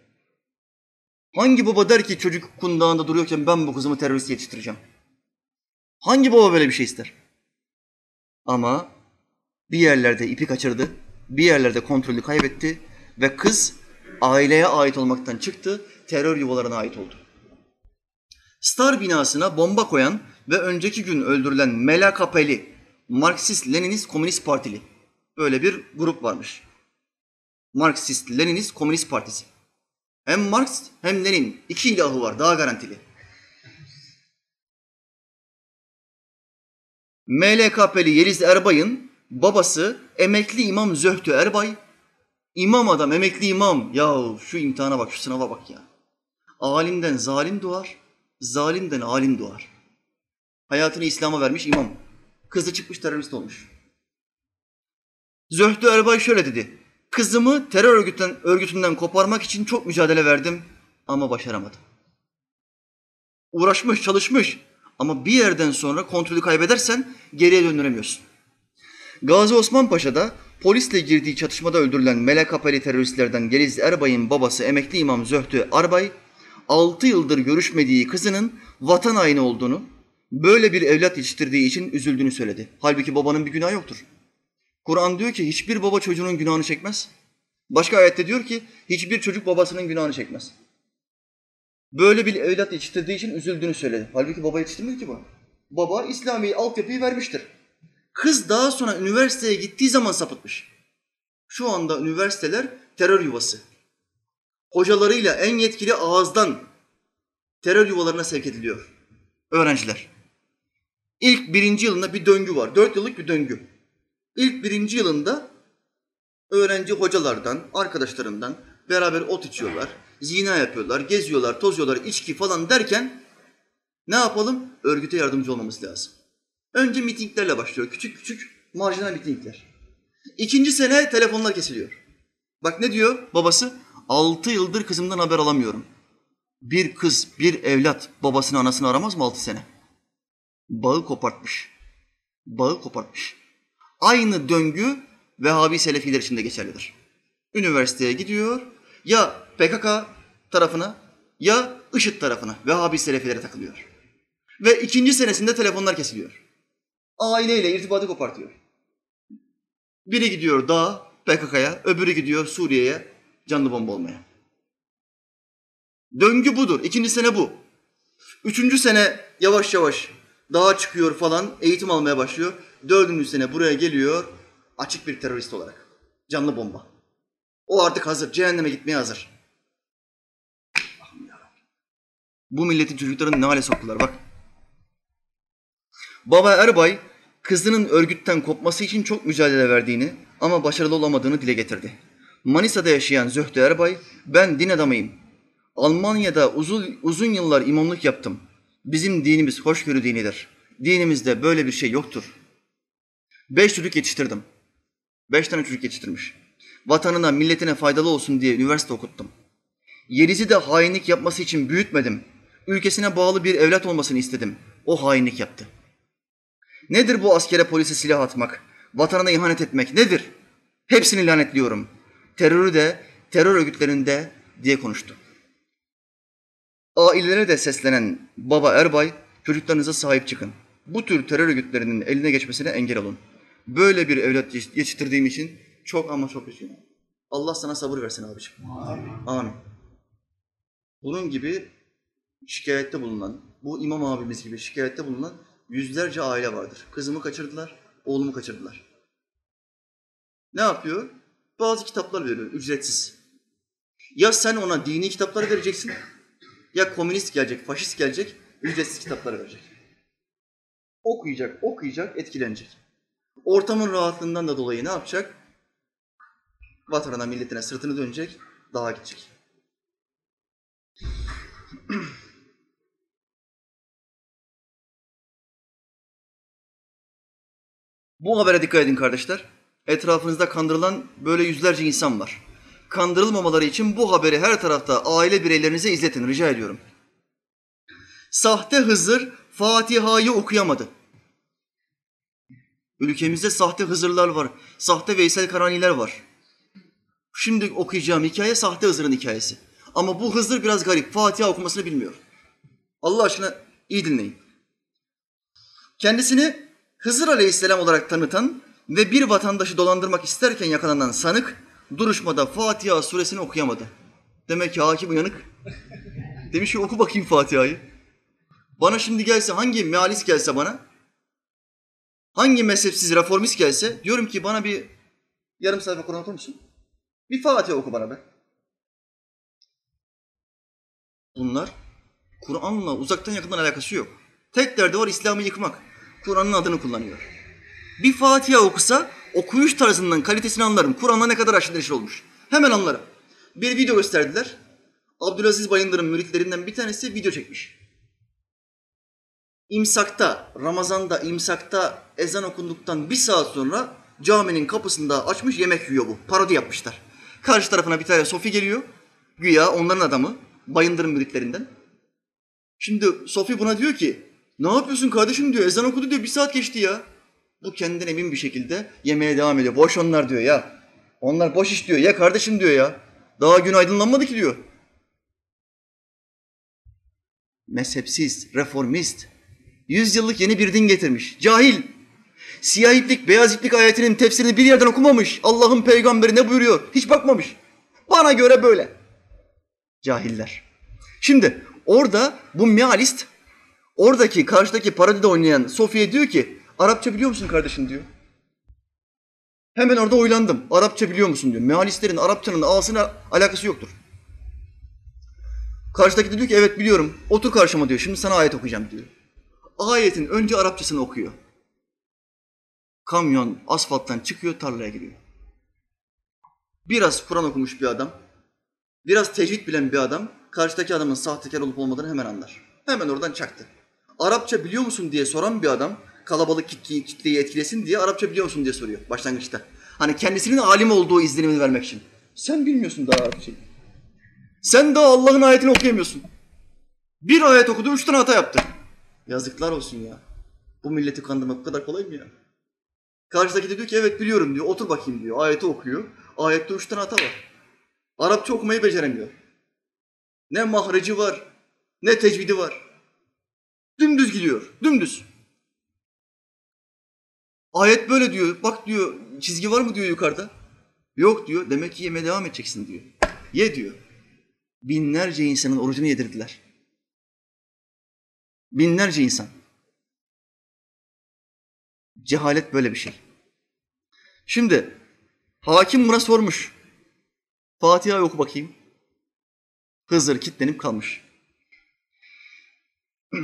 [SPEAKER 1] Hangi baba der ki çocuk kundağında duruyorken ben bu kızımı terörist yetiştireceğim? Hangi baba böyle bir şey ister? Ama bir yerlerde ipi kaçırdı, bir yerlerde kontrolü kaybetti ve kız aileye ait olmaktan çıktı, terör yuvalarına ait oldu. Star binasına bomba koyan ve önceki gün öldürülen Mela Kapeli, Marksist-Leninist Komünist Partili. Böyle bir grup varmış. Marksist-Leninist Komünist Partisi. Hem Marx hem Lenin iki ilahı var daha garantili. MLKP'li Yeliz Erbay'ın babası emekli imam Zöhtü Erbay. İmam adam, emekli imam. Ya şu imtihana bak, şu sınava bak ya. Alimden zalim doğar, zalimden alim doğar. Hayatını İslam'a vermiş imam. Kızı çıkmış terörist olmuş. Zöhtü Erbay şöyle dedi. Kızımı terör örgütünden, örgütünden koparmak için çok mücadele verdim ama başaramadım. Uğraşmış, çalışmış ama bir yerden sonra kontrolü kaybedersen geriye döndüremiyorsun. Gazi Osman Paşa'da polisle girdiği çatışmada öldürülen Melek Apeli teröristlerden Geliz Erbay'ın babası emekli imam Zöhtü Arbay, altı yıldır görüşmediği kızının vatan haini olduğunu, böyle bir evlat yetiştirdiği için üzüldüğünü söyledi. Halbuki babanın bir günahı yoktur. Kur'an diyor ki hiçbir baba çocuğunun günahını çekmez. Başka ayette diyor ki hiçbir çocuk babasının günahını çekmez. Böyle bir evlat yetiştirdiği için üzüldüğünü söyledi. Halbuki baba yetiştirmiyor ki bu. Baba İslami altyapıyı vermiştir. Kız daha sonra üniversiteye gittiği zaman sapıtmış. Şu anda üniversiteler terör yuvası. Hocalarıyla en yetkili ağızdan terör yuvalarına sevk ediliyor öğrenciler. İlk birinci yılında bir döngü var. Dört yıllık bir döngü. İlk birinci yılında öğrenci hocalardan, arkadaşlarından beraber ot içiyorlar, zina yapıyorlar, geziyorlar, tozuyorlar, içki falan derken ne yapalım? Örgüte yardımcı olmamız lazım. Önce mitinglerle başlıyor. Küçük küçük marjinal mitingler. İkinci sene telefonlar kesiliyor. Bak ne diyor babası? Altı yıldır kızımdan haber alamıyorum. Bir kız, bir evlat babasını anasını aramaz mı altı sene? Bağı kopartmış. Bağı kopartmış. Aynı döngü Vehhabi Selefiler için de geçerlidir. Üniversiteye gidiyor, Ya PKK tarafına ya IŞİD tarafına Vehhabi Selefilere takılıyor. Ve ikinci senesinde telefonlar kesiliyor. Aileyle irtibatı kopartıyor. Biri gidiyor dağa, PKK'ya, öbürü gidiyor Suriye'ye canlı bomba olmaya. Döngü budur. İkinci sene bu. Üçüncü sene yavaş yavaş dağa çıkıyor falan, eğitim almaya başlıyor. Dördüncü sene buraya geliyor açık bir terörist olarak. Canlı bomba. O artık hazır, cehenneme gitmeye hazır. Bu milletin çocuklarını ne hale soktular bak. Baba Erbay kızının örgütten kopması için çok mücadele verdiğini ama başarılı olamadığını dile getirdi. Manisa'da yaşayan Zöhtü Erbay, ben din adamıyım. Almanya'da uzun, uzun yıllar imamlık yaptım. Bizim dinimiz hoşgörü dinidir. Dinimizde böyle bir şey yoktur. Beş çocuk yetiştirdim. Beş tane çocuk yetiştirmiş. Vatanına, milletine faydalı olsun diye üniversite okuttum. Yeliz'i de hainlik yapması için büyütmedim. Ülkesine bağlı bir evlat olmasını istedim. O hainlik yaptı. Nedir bu askere polise silah atmak, vatanına ihanet etmek nedir? Hepsini lanetliyorum. Terörü de, terör örgütlerinde diye konuştu. Ailelere de seslenen Baba Erbay, çocuklarınıza sahip çıkın. Bu tür terör örgütlerinin eline geçmesine engel olun. Böyle bir evlat yetiştirdiğim için çok ama çok üzgünüm. Allah sana sabır versin abiciğim. Amin. Amin. Bunun gibi şikayette bulunan, bu imam abimiz gibi şikayette bulunan yüzlerce aile vardır. Kızımı kaçırdılar, oğlumu kaçırdılar. Ne yapıyor? Bazı kitaplar veriyor, ücretsiz. Ya sen ona dini kitapları vereceksin, ya komünist gelecek, faşist gelecek, ücretsiz kitapları verecek. Okuyacak, okuyacak, etkilenecek. Ortamın rahatlığından da dolayı ne yapacak? Vatanına, milletine sırtını dönecek, daha gidecek. Bu habere dikkat edin kardeşler. Etrafınızda kandırılan böyle yüzlerce insan var. Kandırılmamaları için bu haberi her tarafta aile bireylerinize izletin rica ediyorum. Sahte Hızır Fatiha'yı okuyamadı. Ülkemizde sahte Hızırlar var, sahte Veysel Karaniler var. Şimdi okuyacağım hikaye sahte Hızır'ın hikayesi. Ama bu Hızır biraz garip, Fatiha okumasını bilmiyor. Allah aşkına iyi dinleyin. Kendisini Hızır Aleyhisselam olarak tanıtan ve bir vatandaşı dolandırmak isterken yakalanan sanık duruşmada Fatiha suresini okuyamadı. Demek ki hakim uyanık. Demiş ki oku bakayım Fatiha'yı. Bana şimdi gelse hangi mealist gelse bana, hangi mezhepsiz reformist gelse diyorum ki bana bir yarım sayfa Kur'an okur musun? Bir Fatiha oku bana be. Bunlar Kur'an'la uzaktan yakından alakası yok. Tek derdi var İslam'ı yıkmak. Kur'an'ın adını kullanıyor. Bir Fatiha okusa okuyuş tarzından kalitesini anlarım. Kur'an'la ne kadar aşırı neşir olmuş. Hemen anlarım. Bir video gösterdiler. Abdülaziz Bayındır'ın müritlerinden bir tanesi video çekmiş. İmsakta, Ramazan'da imsakta ezan okunduktan bir saat sonra caminin kapısında açmış yemek yiyor bu. Parodi yapmışlar. Karşı tarafına bir tane Sofi geliyor. Güya onların adamı. Bayındır'ın müritlerinden. Şimdi Sofi buna diyor ki ne yapıyorsun kardeşim diyor. Ezan okudu diyor. Bir saat geçti ya. Bu kendinden emin bir şekilde yemeye devam ediyor. Boş onlar diyor ya. Onlar boş iş diyor. Ya kardeşim diyor ya. Daha gün aydınlanmadı ki diyor. Mezhepsiz, reformist. Yüzyıllık yeni bir din getirmiş. Cahil. Siyah iplik, beyaz iplik ayetinin tefsirini bir yerden okumamış. Allah'ın peygamberi ne buyuruyor? Hiç bakmamış. Bana göre böyle. Cahiller. Şimdi orada bu mealist Oradaki karşıdaki parodide oynayan Sofiye diyor ki Arapça biliyor musun kardeşim diyor. Hemen orada oylandım. Arapça biliyor musun diyor. Mealistlerin Arapçanın ağasına alakası yoktur. Karşıdaki de diyor ki evet biliyorum. Otur karşıma diyor. Şimdi sana ayet okuyacağım diyor. Ayetin önce Arapçasını okuyor. Kamyon asfalttan çıkıyor tarlaya giriyor. Biraz Kur'an okumuş bir adam, biraz tecvid bilen bir adam karşıdaki adamın sahtekar olup olmadığını hemen anlar. Hemen oradan çaktı. Arapça biliyor musun diye soran bir adam kalabalık kitleyi, kitleyi etkilesin diye Arapça biliyor musun diye soruyor başlangıçta. Hani kendisinin alim olduğu izlenimini vermek için. Sen bilmiyorsun daha Arapça. Sen daha Allah'ın ayetini okuyamıyorsun. Bir ayet okudu, üç tane hata yaptı. Yazıklar olsun ya. Bu milleti kandırmak bu kadar kolay mı ya? Karşıdaki de diyor ki evet biliyorum diyor, otur bakayım diyor. Ayeti okuyor. Ayette üç tane hata var. Arapça okumayı beceremiyor. Ne mahreci var, ne tecvidi var. Dümdüz gidiyor, dümdüz. Ayet böyle diyor. Bak diyor, çizgi var mı diyor yukarıda. Yok diyor. Demek ki yemeye devam edeceksin diyor. Ye diyor. Binlerce insanın orucunu yedirdiler. Binlerce insan. Cehalet böyle bir şey. Şimdi hakim buna sormuş. Fatiha oku bakayım. Hızır kitlenip kalmış.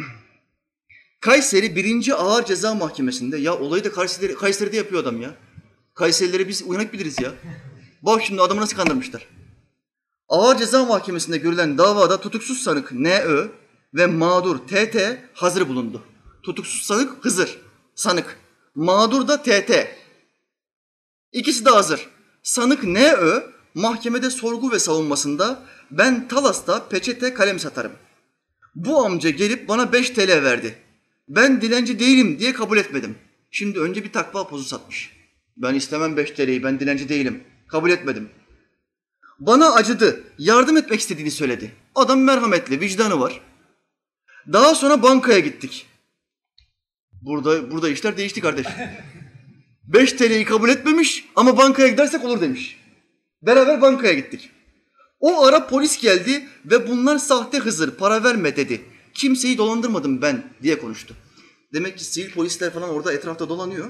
[SPEAKER 1] Kayseri birinci Ağır Ceza Mahkemesi'nde ya olayı da Kayseri, Kayseri'de yapıyor adam ya. Kayserileri biz uyanık biliriz ya. Bak şimdi adamı nasıl kandırmışlar. Ağır Ceza Mahkemesi'nde görülen davada tutuksuz sanık N.Ö. ve mağdur T.T. hazır bulundu. Tutuksuz sanık Hızır, sanık. Mağdur da T.T. İkisi de hazır. Sanık N.Ö. mahkemede sorgu ve savunmasında ben Talas'ta peçete kalem satarım. Bu amca gelip bana 5 TL verdi. Ben dilenci değilim diye kabul etmedim. Şimdi önce bir takva pozu satmış. Ben istemem 5 TL'yi, ben dilenci değilim. Kabul etmedim. Bana acıdı, yardım etmek istediğini söyledi. Adam merhametli, vicdanı var. Daha sonra bankaya gittik. Burada burada işler değişti kardeş. 5 TL'yi kabul etmemiş ama bankaya gidersek olur demiş. Beraber bankaya gittik. O ara polis geldi ve bunlar sahte Hızır, para verme dedi. Kimseyi dolandırmadım ben diye konuştu. Demek ki sivil polisler falan orada etrafta dolanıyor.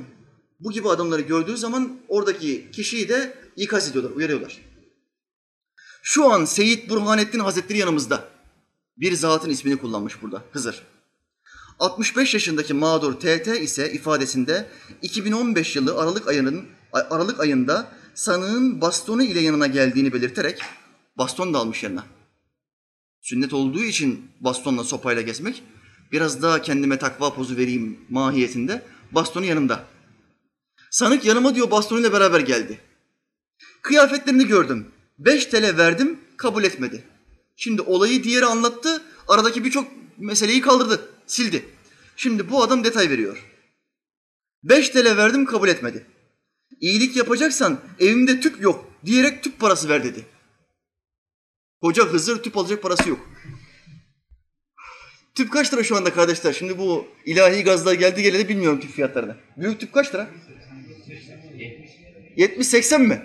[SPEAKER 1] Bu gibi adamları gördüğü zaman oradaki kişiyi de ikaz ediyorlar, uyarıyorlar. Şu an Seyit Burhanettin Hazretleri yanımızda. Bir zatın ismini kullanmış burada, Hızır. 65 yaşındaki mağdur TT ise ifadesinde 2015 yılı Aralık ayının Aralık ayında sanığın bastonu ile yanına geldiğini belirterek baston da almış yanına. Sünnet olduğu için bastonla sopayla gezmek biraz daha kendime takva pozu vereyim mahiyetinde bastonu yanında. Sanık yanıma diyor bastonuyla beraber geldi. Kıyafetlerini gördüm. 5 TL verdim kabul etmedi. Şimdi olayı diğeri anlattı. Aradaki birçok meseleyi kaldırdı, sildi. Şimdi bu adam detay veriyor. 5 TL verdim kabul etmedi. İyilik yapacaksan evimde tüp yok diyerek tüp parası ver dedi. Koca Hızır tüp alacak parası yok. Tüp kaç lira şu anda kardeşler? Şimdi bu ilahi gazlar geldi geleli bilmiyorum tüp fiyatlarını. Büyük tüp kaç lira? 70-80 mi?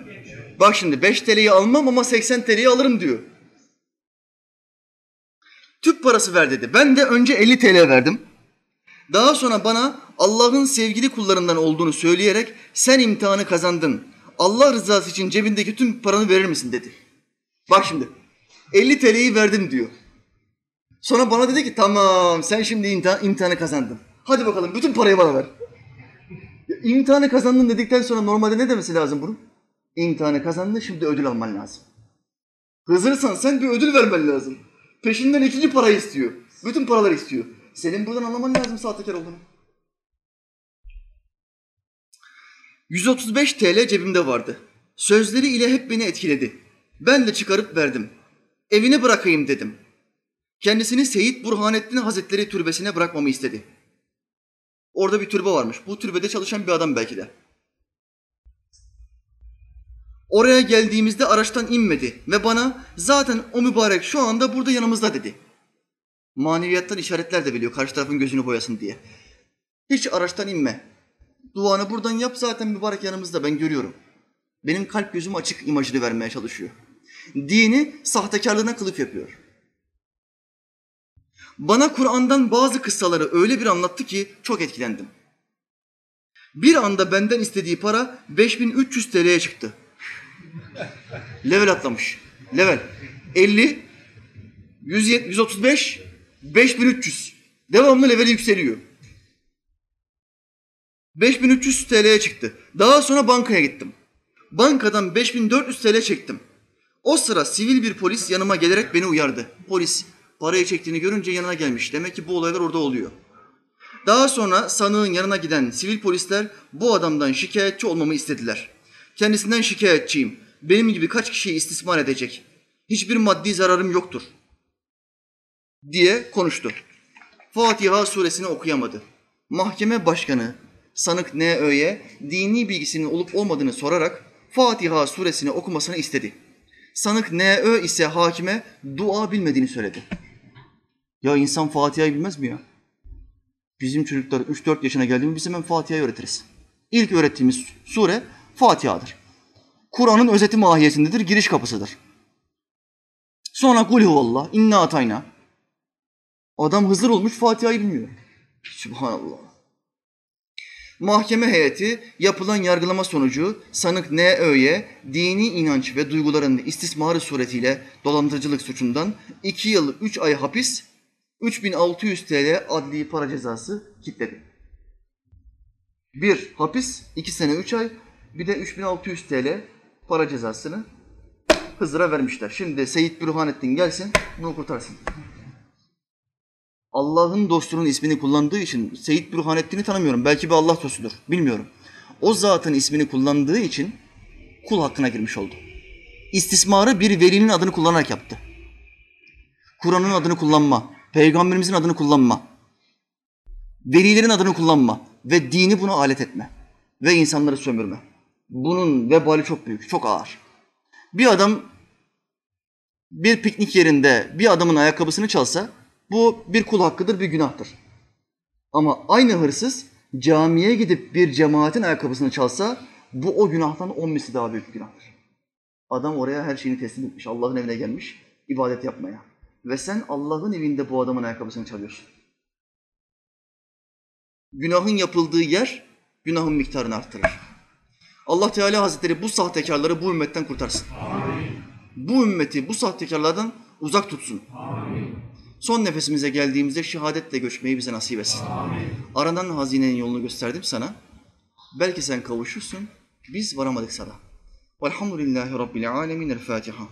[SPEAKER 1] Bak şimdi 5 TL'yi almam ama 80 TL'yi alırım diyor. Tüp parası ver dedi. Ben de önce 50 TL verdim. Daha sonra bana Allah'ın sevgili kullarından olduğunu söyleyerek sen imtihanı kazandın. Allah rızası için cebindeki tüm paranı verir misin dedi. Bak şimdi 50 TL'yi verdim diyor. Sonra bana dedi ki tamam sen şimdi imtihan, imtihanı kazandın. Hadi bakalım bütün parayı bana ver. Ya, kazandın dedikten sonra normalde ne demesi lazım bunun? İmtihanı kazandın şimdi ödül alman lazım. Hızırsan sen bir ödül vermen lazım. Peşinden ikinci parayı istiyor. Bütün paraları istiyor. Senin buradan anlaman lazım sahtekar olduğunu. 135 TL cebimde vardı. Sözleri ile hep beni etkiledi. Ben de çıkarıp verdim. Evine bırakayım dedim. Kendisini Seyit Burhanettin Hazretleri türbesine bırakmamı istedi. Orada bir türbe varmış. Bu türbede çalışan bir adam belki de. Oraya geldiğimizde araçtan inmedi ve bana zaten o mübarek şu anda burada yanımızda dedi. Maneviyattan işaretler de biliyor karşı tarafın gözünü boyasın diye. Hiç araçtan inme. Duanı buradan yap zaten mübarek yanımızda ben görüyorum. Benim kalp gözüm açık imajını vermeye çalışıyor. Dini sahtekarlığına kılıf yapıyor. Bana Kur'an'dan bazı kıssaları öyle bir anlattı ki çok etkilendim. Bir anda benden istediği para 5300 TL'ye çıktı. Level atlamış. Level. 50, 170, 135, 5300. Devamlı level yükseliyor. 5300 TL'ye çıktı. Daha sonra bankaya gittim. Bankadan 5400 TL çektim. O sıra sivil bir polis yanıma gelerek beni uyardı. Polis parayı çektiğini görünce yanına gelmiş. Demek ki bu olaylar orada oluyor. Daha sonra sanığın yanına giden sivil polisler bu adamdan şikayetçi olmamı istediler. Kendisinden şikayetçiyim. Benim gibi kaç kişiyi istismar edecek? Hiçbir maddi zararım yoktur. Diye konuştu. Fatiha suresini okuyamadı. Mahkeme başkanı sanık N.Ö'ye dini bilgisinin olup olmadığını sorarak Fatiha suresini okumasını istedi. Sanık N.Ö. ise hakime dua bilmediğini söyledi. Ya insan Fatiha'yı bilmez mi ya? Bizim çocuklar 3-4 yaşına geldiğinde biz hemen Fatiha'yı öğretiriz. İlk öğrettiğimiz sure Fatiha'dır. Kur'an'ın özeti mahiyetindedir, giriş kapısıdır. Sonra kul huvallah, inna atayna. Adam Hızır olmuş Fatiha'yı bilmiyor. Subhanallah. Mahkeme heyeti yapılan yargılama sonucu sanık N.Ö.'ye dini inanç ve duyguların istismarı suretiyle dolandırıcılık suçundan 2 yıl 3 ay hapis, 3600 TL adli para cezası kitledi. Bir hapis, 2 sene 3 ay, bir de 3600 TL para cezasını Hızır'a vermişler. Şimdi Seyit Bürhanettin gelsin, bunu kurtarsın. Allah'ın dostunun ismini kullandığı için Seyit Bürhanettin'i tanımıyorum. Belki bir Allah dostudur. Bilmiyorum. O zatın ismini kullandığı için kul hakkına girmiş oldu. İstismarı bir velinin adını kullanarak yaptı. Kur'an'ın adını kullanma, peygamberimizin adını kullanma, velilerin adını kullanma ve dini buna alet etme ve insanları sömürme. Bunun vebali çok büyük, çok ağır. Bir adam bir piknik yerinde bir adamın ayakkabısını çalsa bu bir kul hakkıdır, bir günahtır. Ama aynı hırsız camiye gidip bir cemaatin ayakkabısını çalsa bu o günahtan on misli daha büyük bir günahtır. Adam oraya her şeyini teslim etmiş, Allah'ın evine gelmiş ibadet yapmaya. Ve sen Allah'ın evinde bu adamın ayakkabısını çalıyorsun. Günahın yapıldığı yer günahın miktarını arttırır. Allah Teala Hazretleri bu sahtekarları bu ümmetten kurtarsın. Amin. Bu ümmeti bu sahtekarlardan uzak tutsun. Amin. Son nefesimize geldiğimizde şehadetle göçmeyi bize nasip etsin. Amin. Aranan hazinenin yolunu gösterdim sana. Belki sen kavuşursun, biz varamadık sana. Velhamdülillahi Rabbil alemin. El Fatiha.